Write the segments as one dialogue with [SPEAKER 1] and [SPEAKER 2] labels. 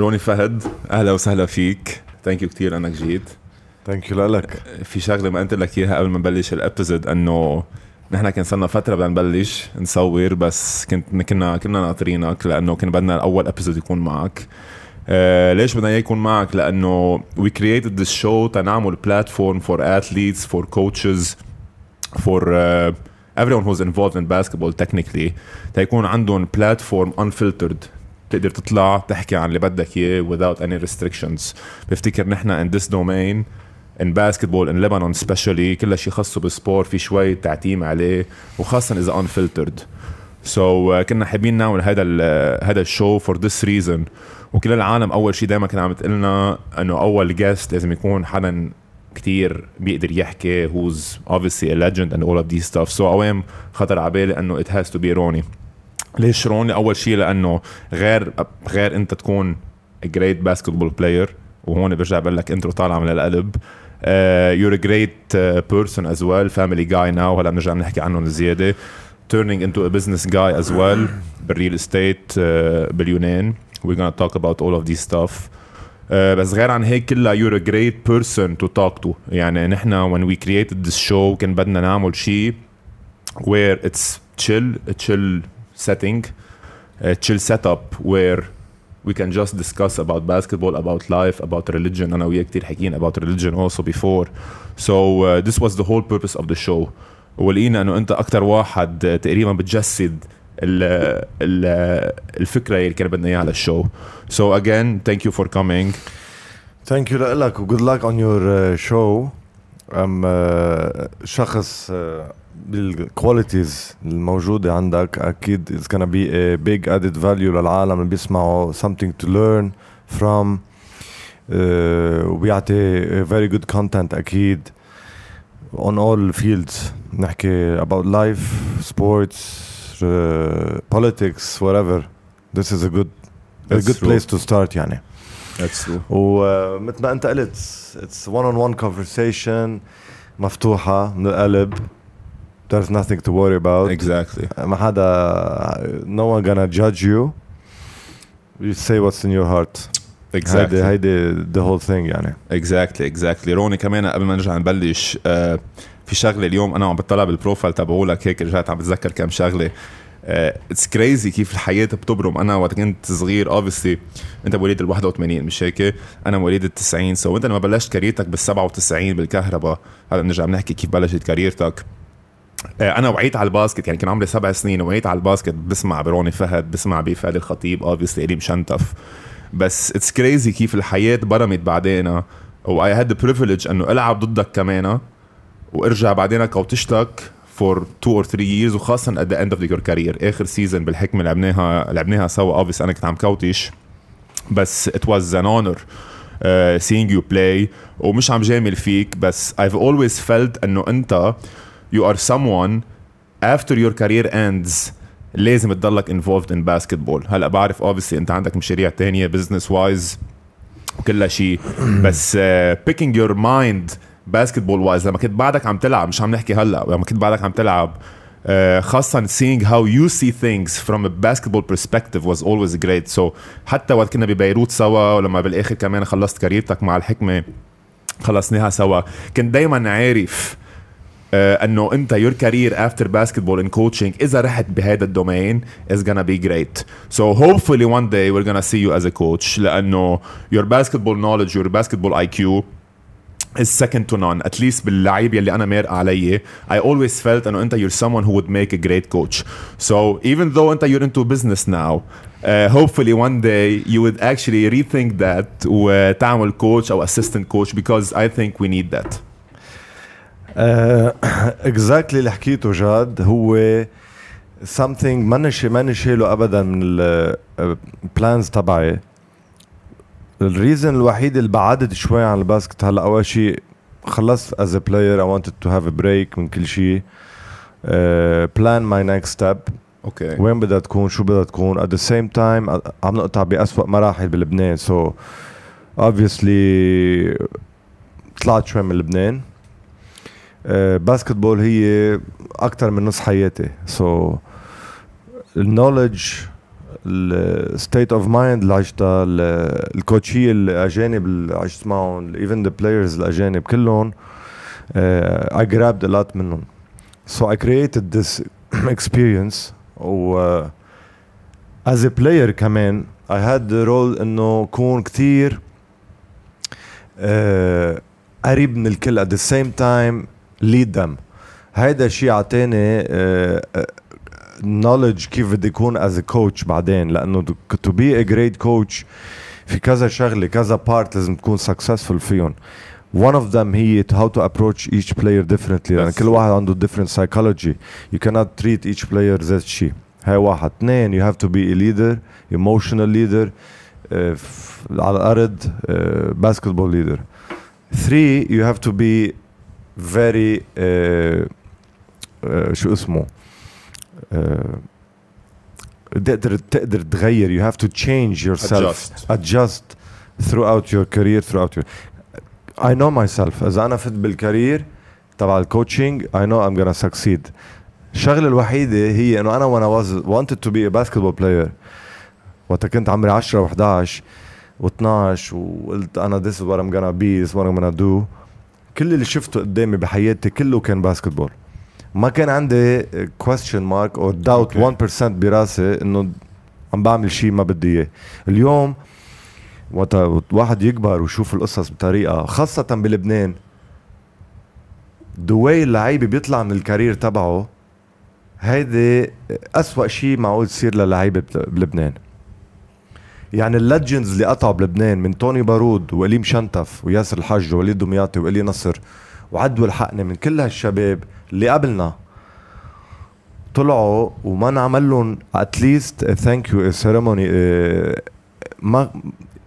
[SPEAKER 1] روني فهد أهلا وسهلا فيك. thank you كثير أنك جيت.
[SPEAKER 2] thank you لك.
[SPEAKER 1] في شغلة ما قلت لك إياها قبل ما نبلش ال episode إنه نحن كان صرنا فترة بدنا نبلش نصور بس كنت كنا كنا ناطرينك لأنه كان بدنا أول episode يكون معك. Uh, ليش بدنا إياه يكون معك؟ لأنه we created this show تنعمل for athletes for coaches for uh, everyone who's involved in basketball technically. تيكون عندهم platform unfiltered. تقدر تطلع تحكي عن اللي بدك إياه without any restrictions. بفتكر نحن in this domain in basketball in Lebanon especially كل شيء خاصه بالسبور في شوي تعتيم عليه وخاصه إذا unfiltered. so so, uh, كنا حابين نعمل هذا هذا ال show for this reason وكل العالم أول شيء دائما كانت عم تقلنا إنه أول guest لازم يكون حدا كتير بيقدر يحكي who's obviously a legend and all of these stuff. So أوام خطر على بالي إنه it has to be روني ليش روني اول شيء لأنه غير غير انت تكون great basketball player وهون برجع بقول لك intro طالعه من القلب uh, you're a great uh, person as well family guy now هلا بنرجع بنحكي عنهم زياده turning into a business guy as well بال real estate uh, باليونان we're gonna talk about all of these stuff uh, بس غير عن هيك كلها you're a great person to talk to يعني نحن when we created this show كان بدنا نعمل شيء where it's chill chill setting a chill setup where we can just discuss about basketball about life about religion انا وياك كثير حكينا about religion also before so uh, this was the whole purpose of the show ولقينا انه انت اكثر واحد تقريبا بتجسد ال ال الفكره اللي كان بدنا اياها على الشو so again thank you for coming
[SPEAKER 2] ثانك يو لك و good luck on your uh, show ام uh, شخص uh, بالكواليتيز الموجودة عندك أكيد it's gonna be a big added value للعالم اللي بيسمعوا something to learn from uh, وبيعطي very good content أكيد on all fields نحكي about life sports uh, politics whatever this is a good a
[SPEAKER 1] That's
[SPEAKER 2] good
[SPEAKER 1] true.
[SPEAKER 2] place to start يعني
[SPEAKER 1] that's true
[SPEAKER 2] ومثل ما انت قلت it's one on one conversation مفتوحة من القلب There's nothing to worry about.
[SPEAKER 1] Exactly.
[SPEAKER 2] ما حدا no one gonna judge you. You say what's in your heart.
[SPEAKER 1] Exactly.
[SPEAKER 2] هيدي هيدي the whole thing يعني.
[SPEAKER 1] exactly exactly روني كمان قبل ما نرجع نبلش آه في شغلة اليوم أنا عم بطلع بال profile تبعولك هيك رجعت عم بتذكر كم شغلة. it's uh, crazy كيف الحياة بتبرم. أنا وقت كنت صغير obviously أنت مواليد ال 81 مش هيك؟ أنا مواليد ال 90 so أنت لما بلشت career تك بال 97 بالكهرباء هلا بنرجع بنحكي كيف بلشت career تك. أنا وعيت على ال basket يعني كان عمري سبع سنين وعيت على ال basket. بسمع بروني فهد بسمع بفادي الخطيب obviously إيلي مشنتف بس it's crazy كيف الحياة برمت بعدين و I had privilege إنه ألعب ضدك كمان. وأرجع بعدين coach تك for 2 or 3 years وخاصه at the end of your career. آخر season بالحكمة لعبناها لعبناها سوا obviously أنا كنت عم coach بس was an honor uh, seeing you play. ومش عم جامل فيك بس I've always felt إنه أنت you are someone after your career ends لازم تضلك involved in basketball هلا بعرف obviously انت عندك مشاريع تانية business wise وكل شيء بس uh, picking your mind basketball wise لما كنت بعدك عم تلعب مش عم نحكي هلا لما كنت بعدك عم تلعب uh, خاصة seeing how you see things from a basketball perspective was always great so حتى وقت كنا ببيروت سوا ولما بالاخر كمان خلصت كاريرتك مع الحكمة خلصناها سوا كنت دايما عارف uh, انه انت your career after basketball and coaching اذا رحت بهذا الدومين is gonna be great so hopefully one day we're gonna see you as a coach لانه your basketball knowledge your basketball IQ is second to none at least باللعيب يلي انا مارق عليه I always felt انه انت you're someone who would make a great coach so even though انت you're into business now uh, hopefully one day you would actually rethink that وتعمل coach او assistant coach because I think we need that
[SPEAKER 2] exactly اللي حكيته جاد هو something ماني ماني شايله ابدا من ال plans تبعي. ال reason الوحيد اللي بعدت شوي عن ال basket هلا أول شيء خلصت as a player I wanted to have a break من كل شيء plan my next step.
[SPEAKER 1] Okay.
[SPEAKER 2] وين بدها تكون؟ شو بدها تكون؟ at the same time عم نقطع بأسوأ مراحل بلبنان. So obviously طلعت شوي من لبنان. basketball هي أكثر من نص حياتي. so ال knowledge ال state of mind اللي عشتها ال coach يه الأجانب اللي عشت معهم even the players الأجانب كلهم I grabbed a lot منهم. so I created this experience و as a player كمان I had the role إنه كون كثير uh, قريب من الكل. At the same time lead them هيدا الشيء عطاني knowledge كيف بدي يكون as coach بعدين لأنه to be a great coach في كذا شغله كذا part لازم تكون successful فيهم one of them هي how to approach each player differently لأن كل واحد عنده different psychology you cannot treat each player ذات شيء هاي واحد اثنين you have to be a leader emotional leader uh, على الأرض uh, basketball leader three you have to be very uh, uh, شو اسمه تقدر تقدر تغير you have to change yourself
[SPEAKER 1] Adjust.
[SPEAKER 2] adjust throughout your career throughout your I know myself اذا أنا فت بال career تبع ال coaching I know I'm gonna succeed الشغلة الوحيدة هي انه أنا when I was wanted to be a basketball player وقت كنت عمري 10 و11 و12 وقلت أنا this is what I'm gonna be this is what I'm gonna do كل اللي شفته قدامي بحياتي كله كان basketball ما كان عندي mark or doubt
[SPEAKER 1] Okay.
[SPEAKER 2] 1% براسي إنه عم بعمل شيء ما بدي إياه. اليوم وقت واحد يكبر ويشوف القصص بطريقة خاصة بلبنان way اللعيبة بيطلع من ال career تبعه هيدي أسوأ شيء معقول تصير للعيبة بل- بلبنان. يعني ال legends اللي قطعوا بلبنان من توني بارود وإيلي مشنتف وياسر الحج ووليد دمياطي وإلي نصر وعد و الحقني من كل هالشباب اللي قبلنا طلعوا وما انعمل لهم at least thank you ceremony ما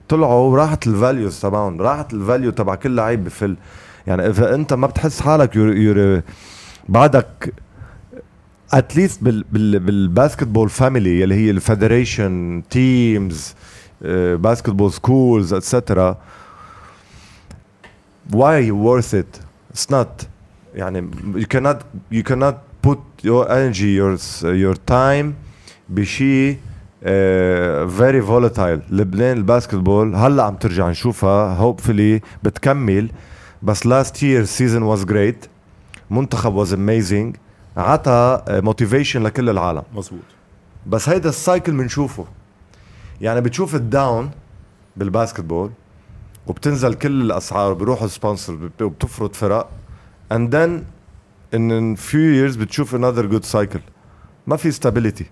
[SPEAKER 2] طلعوا وراحت ال values تبعهم راحت ال value تبع كل لعيب بفل. يعني إذا أنت ما بتحس حالك you're you're بعدك at least بال بال بال basketball family يلي هي ال federation teams basketball schools etcetera why worth it It's not يعني يو كانت يو كانت بوت يور انرجي يور يور تايم بشيء very volatile لبنان ال basketball هلأ عم ترجع نشوفها hopefully بتكمل. بس last year season was great منتخب was amazing عطى uh, motivation لكل العالم.
[SPEAKER 1] مزبوط
[SPEAKER 2] بس هيدا ال cycle بنشوفه. يعني بتشوف ال down بال basketball وبتنزل كل الأسعار بيروحوا sponsor وبتفرض فرق. and then in few years بتشوف another good cycle ما في stability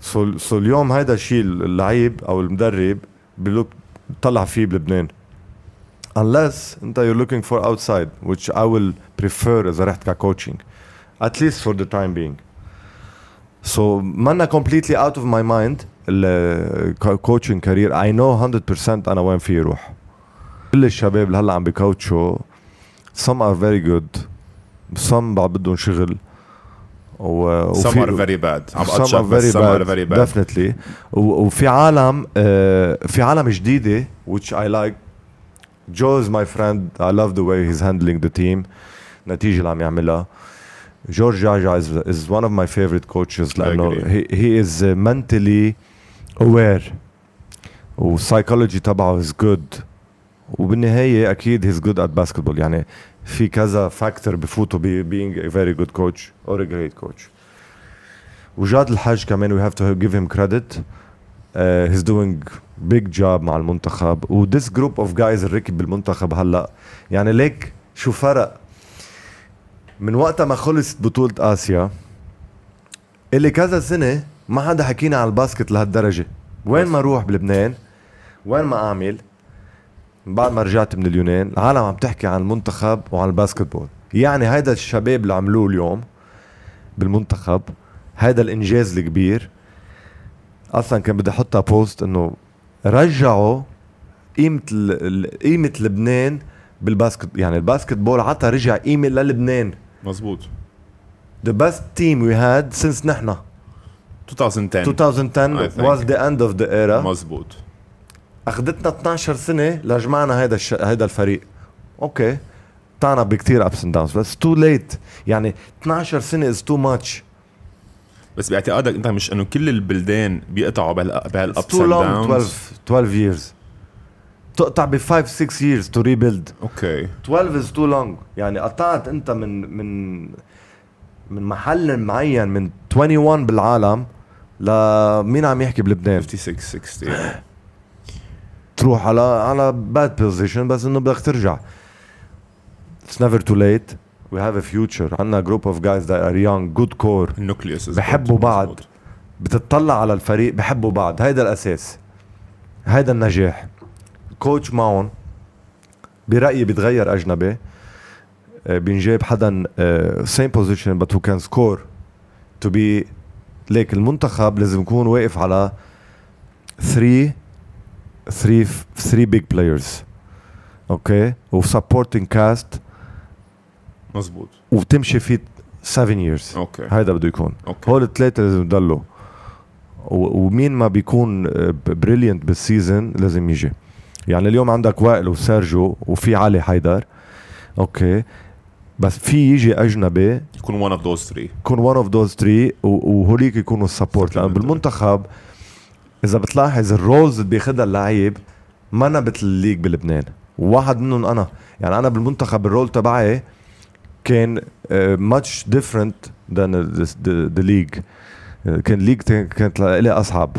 [SPEAKER 2] so so اليوم هيدا الشيء اللعيب أو المدرب block طلع فيه بلبنان. Unless أنت you looking for outside which I will prefer إذا رحت ك coaching at least for the time being. So مانا completely out of my mind ال coaching career I know 100% أنا وين فيي روح. كل الشباب اللي هلا عم بكوتشوا some are very good some بعد بدهم شغل. و
[SPEAKER 1] some are very bad
[SPEAKER 2] some are very bad definitely وفي عالم آه، في عالم جديدة which I like Joe is my friend I love the way he's handling the team النتيجه اللي عم يعملها. جورج جعجع is is one of my favorite coaches لأنه he is mentally aware. والسايكولوجي تبعه is good. وبالنهاية أكيد he's good at basketball. يعني في كذا factor بفوتوا ب being a very good coach or a great coach. وجاد الحاج كمان have to give him credit. Uh, he's doing big job مع المنتخب. و this group of guys اللي ركب بالمنتخب هلأ. يعني ليك شو فرق؟ من وقتها ما خلصت بطولة آسيا اللي كذا سنة ما حدا حكينا على ال basket لهالدرجة. وين ما أروح بلبنان وين ما أعمل بعد ما رجعت من اليونان العالم عم تحكي عن المنتخب وعن ال basketball. يعني هيدا الشباب اللي عملوه اليوم بالمنتخب هيدا الإنجاز الكبير. أصلا كان بدي أحطها post إنه رجعوا ال- قيمة لبنان بال basket يعني ال basketball عطى رجع قيمة للبنان.
[SPEAKER 1] مزبوط.
[SPEAKER 2] The best team we had since نحن.
[SPEAKER 1] 2010.
[SPEAKER 2] 2010
[SPEAKER 1] I think.
[SPEAKER 2] was the end of the era.
[SPEAKER 1] مزبوط
[SPEAKER 2] أخذتنا 12 سنة لجمعنا هيدا الش... هيدا الفريق. okay. قطعنا بكتير ups and downs بس too late يعني 12 سنة is too much
[SPEAKER 1] بس باعتقادك أنت مش إنه كل البلدان بيقطعوا بهال
[SPEAKER 2] ups too long 12 12 years. تقطع ب 5 6 years to rebuild.
[SPEAKER 1] okay.
[SPEAKER 2] 12 is too long. يعني قطعت أنت من من من محل معين من 21 بالعالم. لمين عم يحكي بلبنان؟
[SPEAKER 1] 56 60
[SPEAKER 2] تروح على على bad position بس إنه بدك ترجع. It's never too late. We have a future. عندنا group of guys that are young. Good core.
[SPEAKER 1] ال nucleus
[SPEAKER 2] بحبوا بعض. بتطلع على الفريق بحبوا بعض. هيدا الأساس. هيدا النجاح. coach معهم. برأيي بيتغير أجنبي. آه، بينجاب حدا same position but who can score to be ليك المنتخب لازم يكون واقف على 3 3 3 big players okay و supporting cast
[SPEAKER 1] مزبوط
[SPEAKER 2] وتمشي فيه 7 years.
[SPEAKER 1] okay
[SPEAKER 2] هيدا بده يكون.
[SPEAKER 1] okay
[SPEAKER 2] هول الثلاثه لازم يضلوا. ومين ما بيكون brilliant بال season لازم يجي. يعني اليوم عندك وائل وسيرجيو وفي علي حيدر. okay بس في يجي أجنبي
[SPEAKER 1] يكون one of those 3
[SPEAKER 2] يكون one of those 3 وهوليك يكونوا ال support
[SPEAKER 1] لأنه.
[SPEAKER 2] بالمنتخب إذا بتلاحظ ال roles اللي بياخذها اللعيب مانا مثل ال league بلبنان. وواحد منهم أنا. يعني أنا بالمنتخب ال role تبعي كان much different than the league كان league كانت لي أصعب.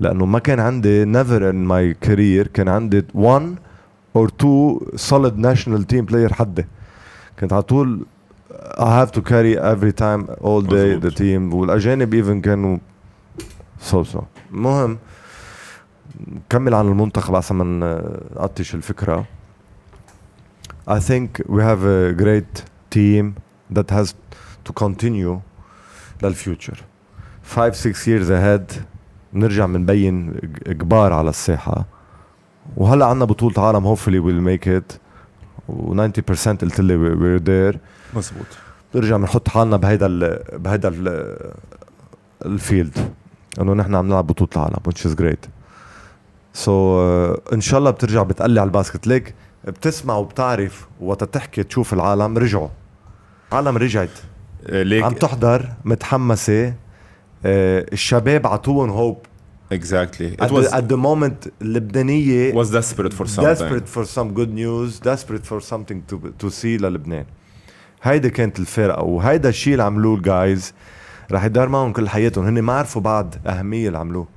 [SPEAKER 2] لأنه ما كان عندي never in my career كان عندي 1 or 2 solid national team player حدي. كنت على طول I have to carry every time all day the team. والأجانب even كانوا so so المهم كمل عن المنتخب احسن ما نقطش الفكرة. I think we have a great team that has to continue لل future 5 6 years ahead نرجع بنبين كبار على الساحة. وهلأ عندنا بطولة عالم hopefully we'll make it. و90% قلت لي we're there.
[SPEAKER 1] مزبوط.
[SPEAKER 2] نرجع بنحط حالنا بهيدا ال بهيدا ال ال field إنه نحن عم نلعب بطولة العالم which is great. so so, uh, إن شاء الله بترجع بتقلي على ال basket ليك. بتسمع وبتعرف وقت تحكي تشوف العالم رجعوا. العالم رجعت.
[SPEAKER 1] آه، ليك
[SPEAKER 2] عم تحضر متحمسة آه، الشباب عطوهم hope
[SPEAKER 1] exactly. It
[SPEAKER 2] at,
[SPEAKER 1] was
[SPEAKER 2] the, at the moment اللبنانيه
[SPEAKER 1] was desperate for something.
[SPEAKER 2] desperate for some good news desperate for something to to see للبنان. هيدا كانت الفرقة وهيدا الشيء اللي عملوه ال guys رح يدار معهم كل حياتهم. هن ما عرفوا بعد أهمية اللي عملوه.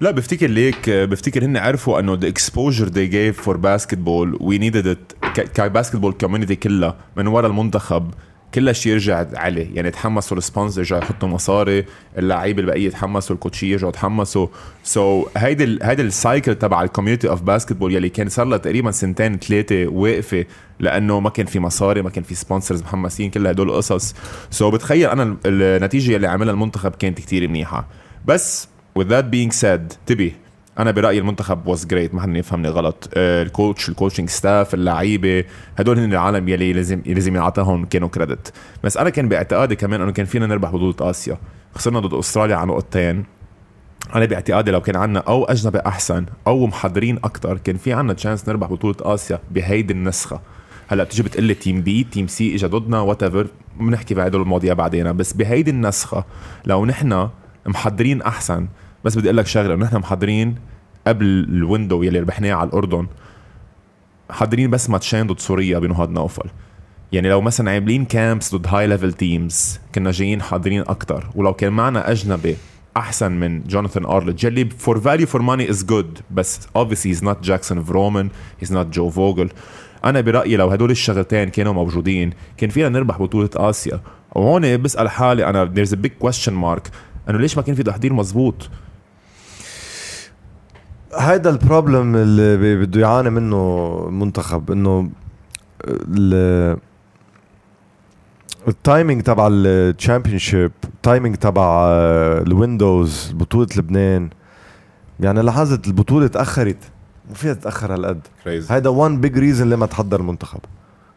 [SPEAKER 1] لا بفتكر ليك بفتكر هن عرفوا إنه the exposure they gave for basketball we needed it. ك basketball community كلها من ورا المنتخب كل شيء يرجع عليه. يعني تحمسوا ال sponsor يرجعوا يحطوا مصاري اللعيبه البقيه يتحمسوا الكوتشيه يرجعوا يتحمسوا. so so, هيدي ال هيدي ال cycle تبع ال community of basketball يلي كان صار لها تقريبا سنتين ثلاثة واقفة لأنه ما كان في مصاري ما كان في sponsors محمسين كل هدول القصص so so, بتخيل أنا ال- النتيجة اللي عملها المنتخب كانت كتير منيحة. بس with that being said تبي أنا برأيي المنتخب was great ما حدا يفهمني غلط. ال coach ال coaching staff اللعيبة هدول هن العالم يلي لازم لازم ينعطاهم كانوا credit. بس أنا كان باعتقادي كمان إنه كان فينا نربح بطولة آسيا. خسرنا ضد أستراليا على نقطتين. أنا باعتقادي لو كان عنا أو أجنبي أحسن أو محضرين أكثر كان في عنا chance نربح بطولة آسيا بهيدي النسخة. هلأ بتيجي بتقول لي team B team C اجى ضدنا whatever بنحكي بهدول المواضيع بعدين. بس بهيدي النسخة لو نحن محضرين أحسن بس بدي أقول لك شغلة نحن محضرين قبل ال window يلي ربحناه على الأردن حاضرين بس ماتشين ضد سوريا بنهاد نوفل يعني لو مثلا عاملين camps ضد high level teams كنا جايين حاضرين أكثر ولو كان معنا أجنبي أحسن من جوناثان ارلدج يلي for value for money is good بس obviously he's not جاكسون فرومان he's not جو فوجل أنا برأيي لو هدول الشغلتين كانوا موجودين كان فينا نربح بطولة آسيا. وهون بسأل حالي أنا there's a big question mark إنه ليش ما كان في تحضير مزبوط
[SPEAKER 2] هيدا ال problem اللي بده يعاني منه المنتخب إنه ال ال timing تبع ال championship ال timing تبع ال windows بطولة لبنان. يعني لاحظت البطولة تأخرت. ما فيها تتأخر هالقد. هيدا one big reason لما تحضر المنتخب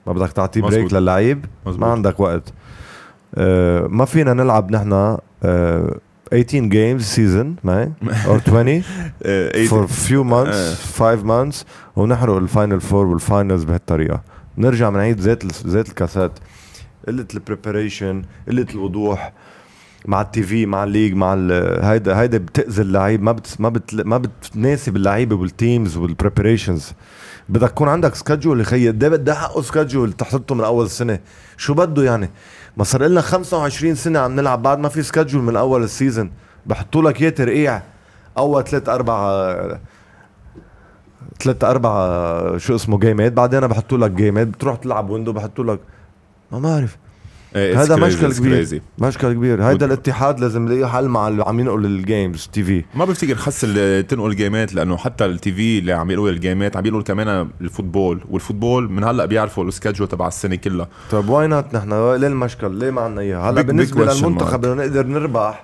[SPEAKER 2] ما بدك تعطيه
[SPEAKER 1] break.
[SPEAKER 2] للعيب ما عندك وقت. آه ما فينا نلعب نحن آه 18 games season maybe or 20 for few months five months ونحرق ال final four وال finals بهالطريقة. نرجع بنعيد ذات ال- ذات الكاسات. قلة ال preparation قلة الوضوح مع ال TV مع ال league مع ال- هيدا هيدا بتأذي اللعيب ما بت ما بت ما بتناسب اللعيبة وال teams وال preparations بدك يكون عندك schedule يا خيي. ده بدي حقه schedule تحطه من أول السنة؟ شو بده يعني؟ ما صار لنا 25 سنة عم نلعب بعد ما في schedule من أول ال season بحطوا لك إياه ترقيع. أول ثلاث أربع ثلاث أربع شو اسمه جيمات بعدين بحطوا لك جيمات بتروح تلعب window بحطوا لك ما بعرف.
[SPEAKER 1] إيه،
[SPEAKER 2] هذا مشكل كبير. مشكل كبير. هيدا الاتحاد لازم يلاقي حل مع اللي عم ينقل ال games TV
[SPEAKER 1] ما بفتكر خص تنقل جيمات لأنه حتى ال TV اللي عم ينقل الجيمات عم ينقل كمان ال football. وال football من هلأ بيعرفوا ال schedule تبع السنة كلها.
[SPEAKER 2] طيب why not نحن؟ ليه المشكل؟ ليه ما عندنا
[SPEAKER 1] إياها؟
[SPEAKER 2] هلأ
[SPEAKER 1] بالنسبة
[SPEAKER 2] للمنتخب. بدنا نقدر نربح.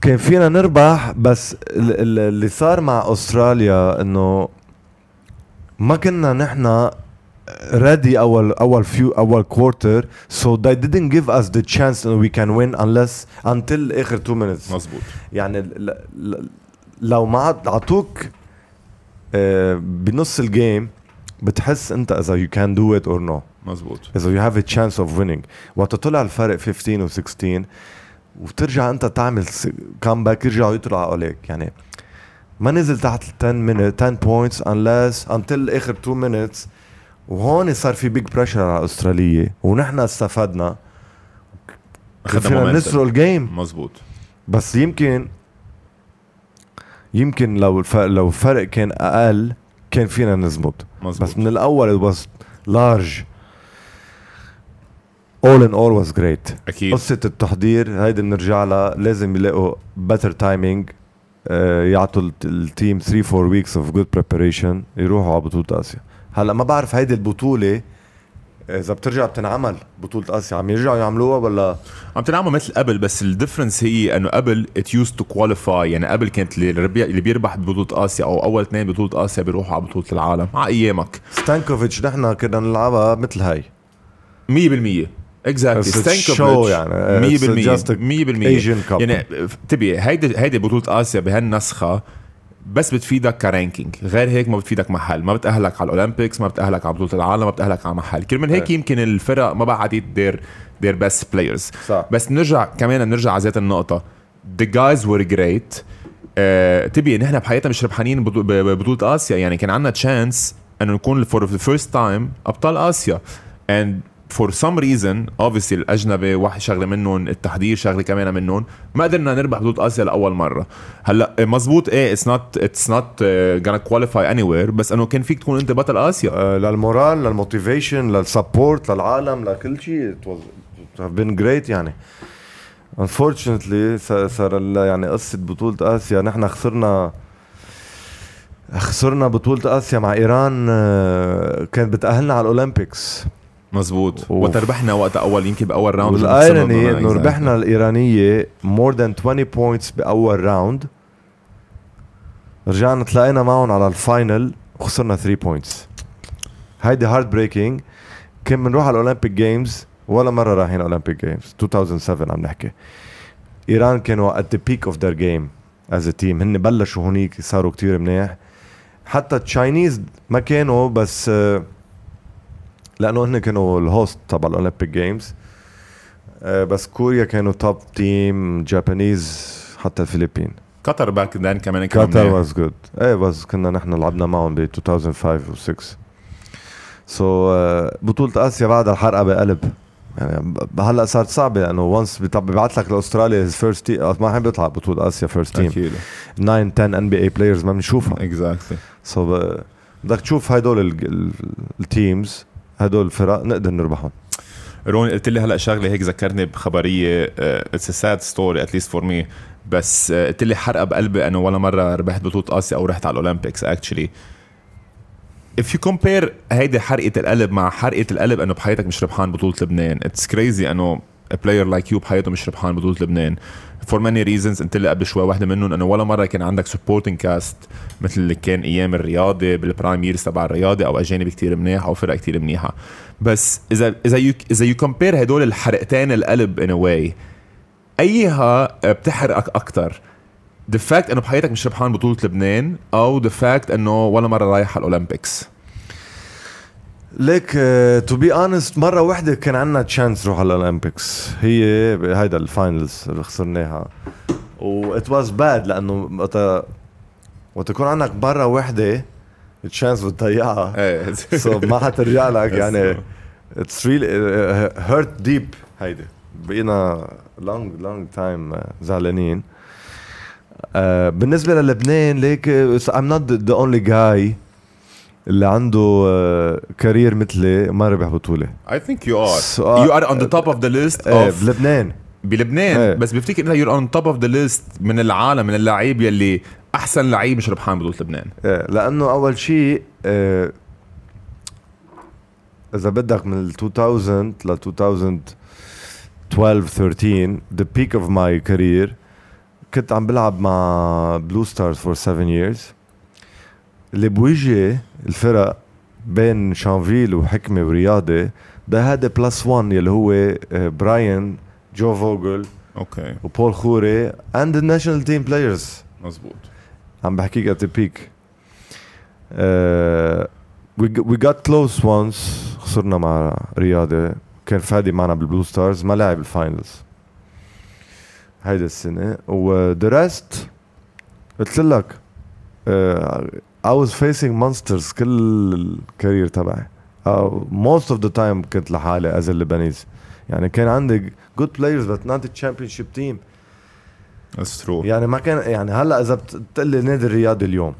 [SPEAKER 2] كان فينا نربح بس ال- ال- اللي صار مع أستراليا إنه ما كنا نحن ready اول اول few اول quarter so they didn't give us the chance that we can win unless until اخر 2 minutes
[SPEAKER 1] مزبوط
[SPEAKER 2] يعني لو ما عط- عطوك آه، بنص الجيم بتحس انت اذا you can do it or no
[SPEAKER 1] مزبوط
[SPEAKER 2] اذا you have a chance of winning وقت طلع الفرق 15 و 16 وترجع انت تعمل كامباك يرجعوا يطلعوا عليك يعني ما نزل تحت ال 10 minute 10 points unless until اخر 2 minutes وهون صار في big pressure على أسترالية ونحن استفدنا. فينا نسرق ال game
[SPEAKER 1] مزبوط
[SPEAKER 2] بس يمكن يمكن لو الفرق لو الفرق كان أقل كان فينا نزبط.
[SPEAKER 1] مزبوط
[SPEAKER 2] بس من الأول was large. All in all was great.
[SPEAKER 1] أكيد.
[SPEAKER 2] قصة التحضير هيدي بنرجع لها لازم يلاقوا better timing. آه، يعطوا الت- ال team 3 4 weeks of good preparation يروحوا على بطولة آسيا. هلا ما بعرف هيدي البطولة إذا بترجع بتنعمل بطولة اسيا عم يرجعوا يعملوها ولا؟
[SPEAKER 1] عم تنعمل مثل قبل بس ال difference هي إنه قبل it used to qualify يعني قبل كانت اللي بيربح ببطولة آسيا أو أول اثنين ببطولة آسيا بيروحوا على بطولة العالم على أيامك.
[SPEAKER 2] ستانكوفيتش نحن كنا نلعبها مثل هاي.
[SPEAKER 1] 100%
[SPEAKER 2] exactly شو يعني. It's
[SPEAKER 1] 100%
[SPEAKER 2] just a
[SPEAKER 1] 100%
[SPEAKER 2] Asian Cup.
[SPEAKER 1] يعني انتبه هيدي هيدي بطولة آسيا بهالنسخة بس بتفيدك ك ranking غير هيك ما بتفيدك محل ما بتأهلك على ال Olympics ما بتأهلك على بطولة العالم ما بتأهلك على محل. كرمال هيك
[SPEAKER 2] إيه.
[SPEAKER 1] يمكن الفرق ما بعدت their their best
[SPEAKER 2] players
[SPEAKER 1] بس بنرجع كمان بنرجع على ذات النقطة. The guys were great. آه تبي نحن بحياتنا مش ربحانين ببطولة آسيا. يعني كان عندنا chance إنه نكون for the first time أبطال آسيا. And for some reason obviously الأجنبي واحد شغلة منهم التحضير شغلة كمان منهم ما قدرنا نربح بطوله آسيا لأول مرة. هلأ مزبوط إيه it's not it's not gonna qualify anywhere بس إنه كان فيك تكون أنت بطل آسيا.
[SPEAKER 2] آه، لل moral لل motivation لل sport للعالم لكل شيء it have been great يعني. Unfortunately صار- يعني قصة بطولة آسيا نحن خسرنا خسرنا بطولة آسيا مع إيران آه، كانت بتأهلنا على ال
[SPEAKER 1] Olympics.
[SPEAKER 2] مزبوط.
[SPEAKER 1] وتربحنا وقت أول يمكن بأول round
[SPEAKER 2] وال irony انه ربحنا الإيرانية more than 20 points بأول round رجعنا تلاقينا معهم على ال final وخسرنا 3 points هيدي heartbreaking كان بنروح على ال Olympic Games ولا مرة رايحين Olympic Games 2007 عم نحكي. إيران كانوا at the peak of their game as a team هن بلشوا هونيك صاروا كتير منيح. حتى ال Chinese ما كانوا بس آه، لأنه هن كانوا ال host تبع ال Olympic Games بس كوريا كانوا top team Japanese حتى الفلبين.
[SPEAKER 1] قطر back then كمان كانوا
[SPEAKER 2] قطر. was good إيه بس كنا نحن لعبنا معهم ب 2005 و 6 so بطولة آسيا بعدها الحرقة بقلب. يعني هلأ صارت صعبة لأنه once ببعث لك لأستراليا his first team ما حد بيطلع بطولة آسيا first team
[SPEAKER 1] أكيد.
[SPEAKER 2] 9 10 NBA players ما بنشوفها.
[SPEAKER 1] exactly
[SPEAKER 2] so بدك تشوف هدول ال teams هدول الفرق نقدر نربحهم.
[SPEAKER 1] روني قلت لي هلأ شغلة هيك ذكرني بخبرية it's sad story at least for me بس آه، قلت لي حرقة بقلبي أنه ولا مرة ربحت بطولة آسيا أو رحت على ال Olympics actually if you compare هيدي حرقة القلب مع حرقة القلب أنه بحياتك مش ربحان بطولة لبنان it's crazy أنه player like you بحياته مش ربحان بطولة لبنان. For many reasons قلت لي قبل شوي. واحدة منهم إنه ولا مرة كان عندك supporting cast مثل اللي كان أيام الرياضة بال prime years تبع الرياضة أو أجانب كتير منيح أو فرق كتير منيحة. بس إذا إذا you إذا you compare هدول الحرقتين القلب in a way أيها بتحرقك أكثر the fact إنه بحياتك مش ربحان بطولة لبنان أو the fact إنه ولا مرة رايح على الاولمبيكس
[SPEAKER 2] ليك to be honest مرة واحدة كان عندنا chance نروح على الأولمبيكس. هي هيدا ال finals اللي خسرناها. و it was bad لأنه وقت وقت يكون عندك مرة واحدة ال chance
[SPEAKER 1] بتضيعها.
[SPEAKER 2] so ما حترجع لك يعني it's really hurt deep هيدي. بقينا long long time زعلانين. آه، بالنسبة للبنان ليك I'm not the only guy اللي عنده career مثلي ما ربح
[SPEAKER 1] بطولة. Are.
[SPEAKER 2] So, uh,
[SPEAKER 1] you are on the top of the list
[SPEAKER 2] إيه
[SPEAKER 1] of
[SPEAKER 2] بلبنان.
[SPEAKER 1] بلبنان.
[SPEAKER 2] إيه.
[SPEAKER 1] بس بفتكر انت you're on top of the list من العالم من اللعيب يلي أحسن لعيب مش ربحان بطولة لبنان.
[SPEAKER 2] إيه لأنه أول شيء آه، إذا بدك من ال 2000 ل 2012 13 the peak of my career كنت عم بلعب مع بلو ستارز فور 7 years. اللي بوجه الفرق بين شانفيل وحكمة ورياضة ده هذا plus 1 يلي هو آه، براين جو فوجل
[SPEAKER 1] أوكي.
[SPEAKER 2] وبول خوري the national team players.
[SPEAKER 1] مزبوط
[SPEAKER 2] عم بحكيك we, g- we got close once خسرنا مع رياضة. كان فادي معنا بالبلو ستارز ما لعب ال finals هيدا السنة. و the rest قلت لك uh, I was facing monsters كل ال career تبعي. Uh, most of the time كنت لحالي as a Lebanese. يعني كان عندي good players but not a championship team.
[SPEAKER 1] That's true.
[SPEAKER 2] يعني ما كان يعني هلا إذا بتقول لي نادي الرياضي اليوم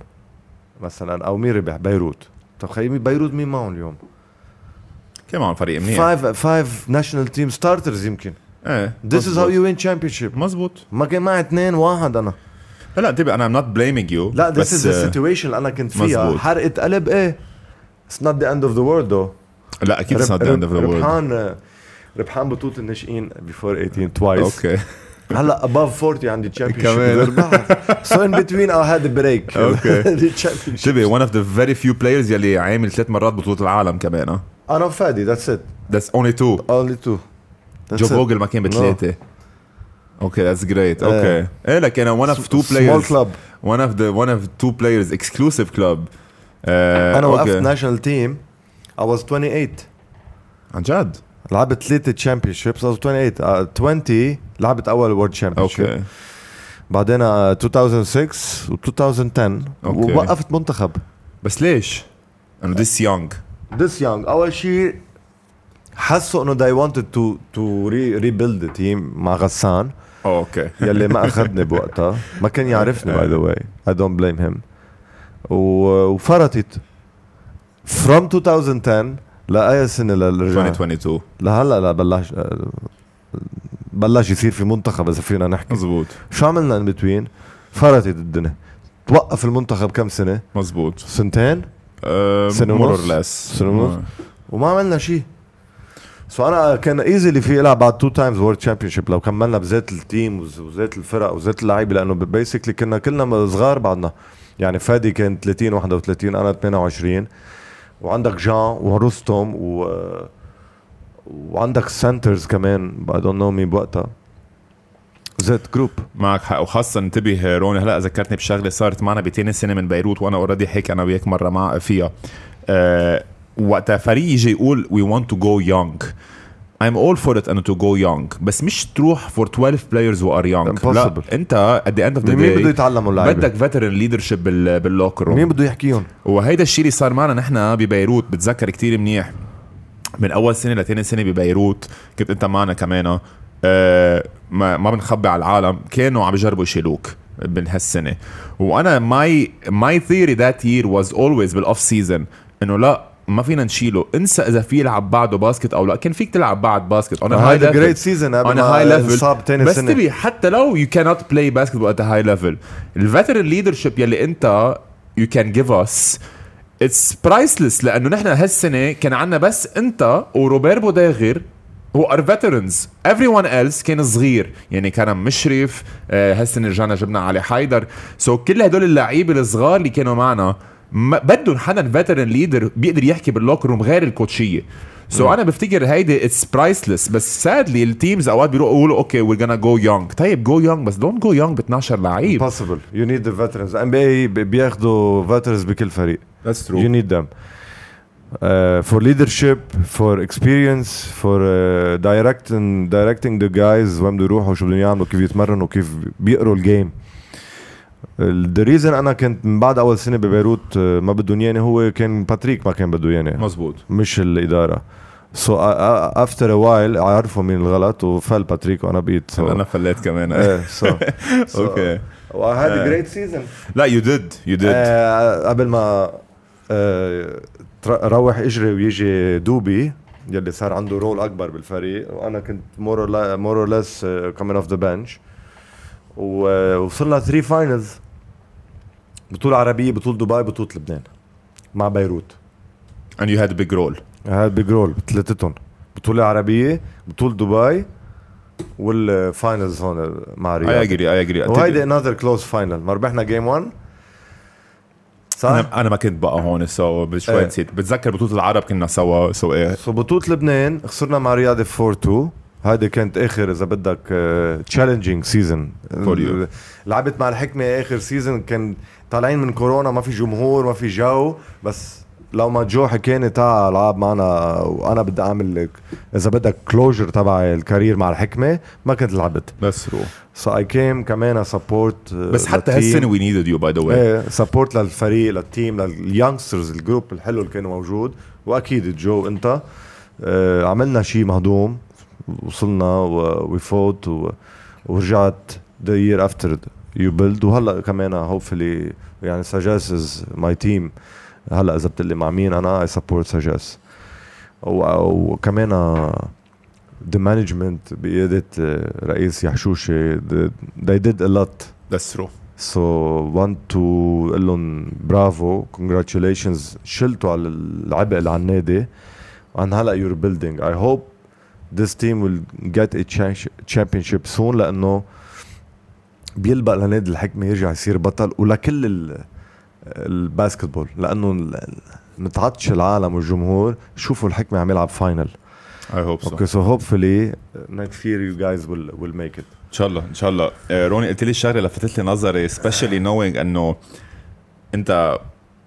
[SPEAKER 2] مثلا أو مين ربح بيروت. طب خيي بيروت مين معهم اليوم؟
[SPEAKER 1] كمان فريق منيح.
[SPEAKER 2] five five national team starters يمكن.
[SPEAKER 1] إيه
[SPEAKER 2] This is how you win championship.
[SPEAKER 1] مزبوط
[SPEAKER 2] ما كان معي اثنين واحد أنا.
[SPEAKER 1] لا لا انتبه أنا I'm not blaming you
[SPEAKER 2] لا this is the situation أنا كنت فيها.
[SPEAKER 1] مزبوط.
[SPEAKER 2] حرقت قلب إيه it's not the end of the world
[SPEAKER 1] لا أكيد it's not the end of the world
[SPEAKER 2] ربحان ربحان بطوله الناشئين before 18 twice
[SPEAKER 1] أوكي.
[SPEAKER 2] هلأ above 40 عندي championship
[SPEAKER 1] كمان
[SPEAKER 2] so in between I had break أوكي.
[SPEAKER 1] تبي one of the very few players يلي عامل ثلاث مرات بطولة العالم كمان آه.
[SPEAKER 2] أنا وفادي that's it
[SPEAKER 1] that's only two
[SPEAKER 2] only two
[SPEAKER 1] جو فوجل ما كان بثلاثة. أوكي that's great. أوكي.
[SPEAKER 2] إيه
[SPEAKER 1] لك أنا one of two
[SPEAKER 2] small
[SPEAKER 1] players
[SPEAKER 2] club.
[SPEAKER 1] one of the one of two players exclusive club. آه،
[SPEAKER 2] أنا وقفت. national team I was 28
[SPEAKER 1] عن جد؟
[SPEAKER 2] لعبت ثلاثة championships I was 28 uh, 20 لعبت أول world champion
[SPEAKER 1] أوكي
[SPEAKER 2] بعدين uh, 2006 و 2010
[SPEAKER 1] أوكي.
[SPEAKER 2] ووقفت منتخب.
[SPEAKER 1] بس ليش؟ إنه this young.
[SPEAKER 2] This young. أول شيء حسوا إنه they wanted to to re, rebuild the team مع غسان.
[SPEAKER 1] أوكي.
[SPEAKER 2] يلي ما أخذني بوقتها. ما كان يعرفني by the way don't blame him. و- وفرطت. From 2010 لأي سنة للرجع
[SPEAKER 1] 2022
[SPEAKER 2] لهلأ لا بلش بلش يصير في منتخب إذا فينا نحكي.
[SPEAKER 1] مزبوط.
[SPEAKER 2] شو عملنا in between فرطت الدنيا. توقف المنتخب كم سنة؟
[SPEAKER 1] مزبوط.
[SPEAKER 2] سنتين؟
[SPEAKER 1] أه more
[SPEAKER 2] ونص. سنة ونص.
[SPEAKER 1] آه.
[SPEAKER 2] وما عملنا شيء. so أنا كان easily في العب بعد two times world championship لو كملنا بذات ال team وذات الفرق وذات اللعيبة لأنه basically كنا كلنا صغار بعدنا. يعني فادي كان 30 31 أنا 28 وعندك جان ورستم و وعندك centers كمان I don't know مين بوقتها. زيت group
[SPEAKER 1] معك حق. وخاصة انتبه روني هلأ ذكرتني بشغلة صارت معنا بتاني سنة من بيروت وأنا already هيك أنا وياك مرة مع فيها. أه وقتها فريق يجي يقول we want to go young. I'm all for it انه to go young. بس مش تروح for 12 players who are young. لا
[SPEAKER 2] Impossible.
[SPEAKER 1] أنت at the end of the
[SPEAKER 2] مين بده
[SPEAKER 1] day
[SPEAKER 2] يتعلموا اللعيبة؟
[SPEAKER 1] بدك veteran leadership بال بال locker room
[SPEAKER 2] مين بده يحكيهم؟
[SPEAKER 1] وهيدا الشيء اللي صار معنا نحن ببيروت. بتذكر كتير منيح. من أول سنة لثاني سنة ببيروت كنت أنت معنا كمان آه ما, ما بنخبي على العالم. كانوا عم يجربوا يشيلوك من هالسنة. وأنا my my theory that year was always بال off season إنه لا ما فينا نشيله. انسى إذا في يلعب بعده basket أو لا. كان فيك تلعب بعد
[SPEAKER 2] basket.
[SPEAKER 1] on
[SPEAKER 2] a high
[SPEAKER 1] great
[SPEAKER 2] season
[SPEAKER 1] on a
[SPEAKER 2] high level
[SPEAKER 1] بس تبي حتى لو يو كانت بلاي باسكت وقت هاي ليفل الفيترن ليدرشيب يلي انت you can give us it's priceless لأنه نحن هالسنة كان عنا بس انت وروبير بوداغر who are veterans everyone else كان صغير. يعني كان مشرف آه، هالسنة رجعنا جبنا علي حيدر. so so كل هدول اللعيبة الصغار اللي كانوا معنا بدهم حدا veteran leader بيقدر يحكي بال locker room غير الكوتشية. so so أنا بفتكر هيدي it's priceless بس sadly ال teams أوقات بيروحوا يقولوا أوكي we're gonna go young طيب go young بس don't go young ب 12 لعيب.
[SPEAKER 2] Possible you need the veterans. NBA بي- بياخدوا veterans بكل فريق. that's need them. Uh, for leadership, for experience, for uh, directing directing the guys وين بده يروحوا شو بدهم يعملوا كيف يتمرنوا كيف بيقروا ال game the reason أنا كنت من بعد أول سنة ببيروت uh, ما بدهم ياني هو كان باتريك ما كان بده ياني
[SPEAKER 1] مزبوط
[SPEAKER 2] مش الإدارة. so after a while عرفوا مين الغلط وفل باتريك وأنا بقيت so
[SPEAKER 1] أنا فليت كمان.
[SPEAKER 2] إيه so
[SPEAKER 1] okay
[SPEAKER 2] وهذا
[SPEAKER 1] آه.
[SPEAKER 2] great season
[SPEAKER 1] لا you did you did
[SPEAKER 2] آه، قبل ما آه، تر- روح إجري ويجي دوبي يلي صار عنده role أكبر بالفريق. وأنا كنت more more or less coming off the bench ووصلنا 3 finals بطولة عربية بطولة دبي بطولة لبنان. مع بيروت.
[SPEAKER 1] And you had a big role.
[SPEAKER 2] هذا big role بثلاثتهم. بطولة عربية بطولة دبي وال finals هون مع
[SPEAKER 1] I
[SPEAKER 2] رياض.
[SPEAKER 1] agree I agree.
[SPEAKER 2] وهيدي another close final ما ربحنا game 1 صح؟
[SPEAKER 1] أنا أنا ما كنت بقى هون so شوي
[SPEAKER 2] إيه.
[SPEAKER 1] نسيت. بتذكر بطولة العرب كنا سوا so إيه.
[SPEAKER 2] so بطولة لبنان خسرنا مع رياض 4 2 هيدي كانت آخر إذا بدك challenging season
[SPEAKER 1] For you.
[SPEAKER 2] لعبت مع الحكمة آخر season كان طالعين من كورونا ما في جمهور ما في جو بس لو ما جو حكاني تعال العب معنا وأنا بدي أعمل إذا بدك closure تبع ال career مع الحكمة ما كنت لعبت.
[SPEAKER 1] بس رو
[SPEAKER 2] so I came كمان support
[SPEAKER 1] بس حتى هالسنة we needed you by the
[SPEAKER 2] way support للفريق لل team لل youngsters ال group الحلو اللي كانوا موجود. وأكيد جو أنت. آه عملنا شيء مهضوم وصلنا وفوت ورجعت the year after you build وهلأ كمان hopefully يعني سجاس is my team هلأ إذا بتقلي مع مين أنا I support سجاس وكمان the management بقيادة آه، رئيس يحشوشي they did a lot.
[SPEAKER 1] بس رو
[SPEAKER 2] So want to أقول لهم برافو congratulations. شلتوا على العبء اللي على النادي. And هلأ you're building. I hope this team will get a cha- championship soon لأنه بيلبق لنادي الحكمة يرجع يصير بطل ولكل ال- ال basketball لأنه متعطش العالم والجمهور شوفوا الحكمة عم يلعب final.
[SPEAKER 1] I hope so
[SPEAKER 2] okay so hopefully next year you guys will will make it.
[SPEAKER 1] إن شاء الله إن شاء الله. آه، روني قلت لي الشغلة لفتت لي نظري especially knowing إنه أنت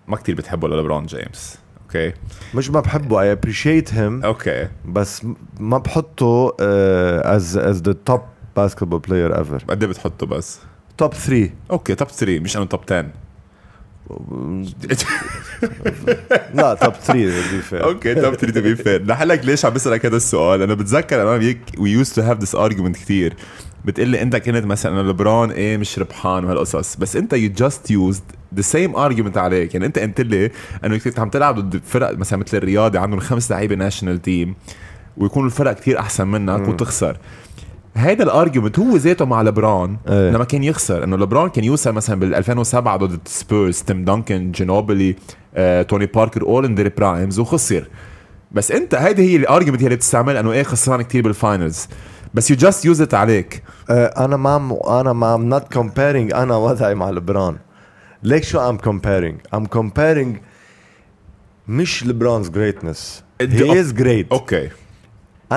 [SPEAKER 1] ما كتير بتحبه للبرون جيمس. أوكي
[SPEAKER 2] مش ما بحبه I appreciate him.
[SPEAKER 1] okay
[SPEAKER 2] بس ما بحطه uh, as as the basketball player ever.
[SPEAKER 1] قد إيه بتحطه بس؟
[SPEAKER 2] Top 3
[SPEAKER 1] أوكي توب 3 مش انه top 10
[SPEAKER 2] لا top 3 to be fair.
[SPEAKER 1] okay top 3 to be fair رح لك ليش عم بسألك هذا السؤال. أنا بتذكر أنا وياك we used to have this argument كثير بتقول لي أنت كنت مثلا لبران إيه مش ربحان وهالقصص. بس أنت you just used the same argument عليك. يعني أنت قلت لي إنه كنت عم تلعب ضد فرق مثلا مثل الرياضي عندهم خمس لعيبة national team ويكونوا الفرق كثير أحسن منك وتخسر. هيدا ال argument هو ذاته مع لبران
[SPEAKER 2] إيه.
[SPEAKER 1] لما كان يخسر. إنه لبران كان يوصل مثلا بال 2007 ضد Spurs Tim Duncan جينوبلي آه، توني باركر all in their primes وخسر. بس أنت هيدي هي ال argument اللي بتستعمل إنه إيه خسران كتير بال finals بس you just use it عليك.
[SPEAKER 2] آه، أنا ما أنا ما I'm not comparing أنا وضعي مع لبران ليك شو I'm comparing I'm comparing مش greatness. he
[SPEAKER 1] أوك-
[SPEAKER 2] is great.
[SPEAKER 1] okay.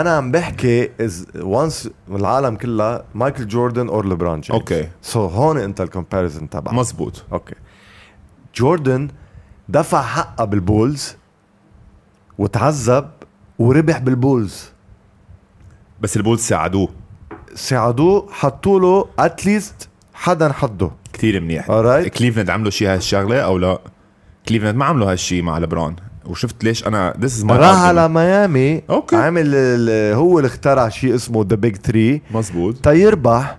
[SPEAKER 2] أنا عم بحكي is once العالم كلها مايكل جوردن or LeBron James
[SPEAKER 1] okay.
[SPEAKER 2] so هون أنت ال comparison تبعك.
[SPEAKER 1] مزبوط
[SPEAKER 2] okay. جوردن دفع حقه بالبولز وتعذب وربح بالبولز.
[SPEAKER 1] بس البولز ساعدوه.
[SPEAKER 2] ساعدوه حطوا له at least حدا حده
[SPEAKER 1] كتير منيح.
[SPEAKER 2] Alright.
[SPEAKER 1] كليفلاند عملوا شيء هالشغلة أو لا؟ كليفلاند ما عملوا هالشيء مع لبران وشفت ليش أنا ذس از ماي
[SPEAKER 2] راح على ميامي
[SPEAKER 1] أوكي.
[SPEAKER 2] عامل هو اللي اخترع شيء اسمه ذا بيج 3
[SPEAKER 1] مزبوط
[SPEAKER 2] تيربح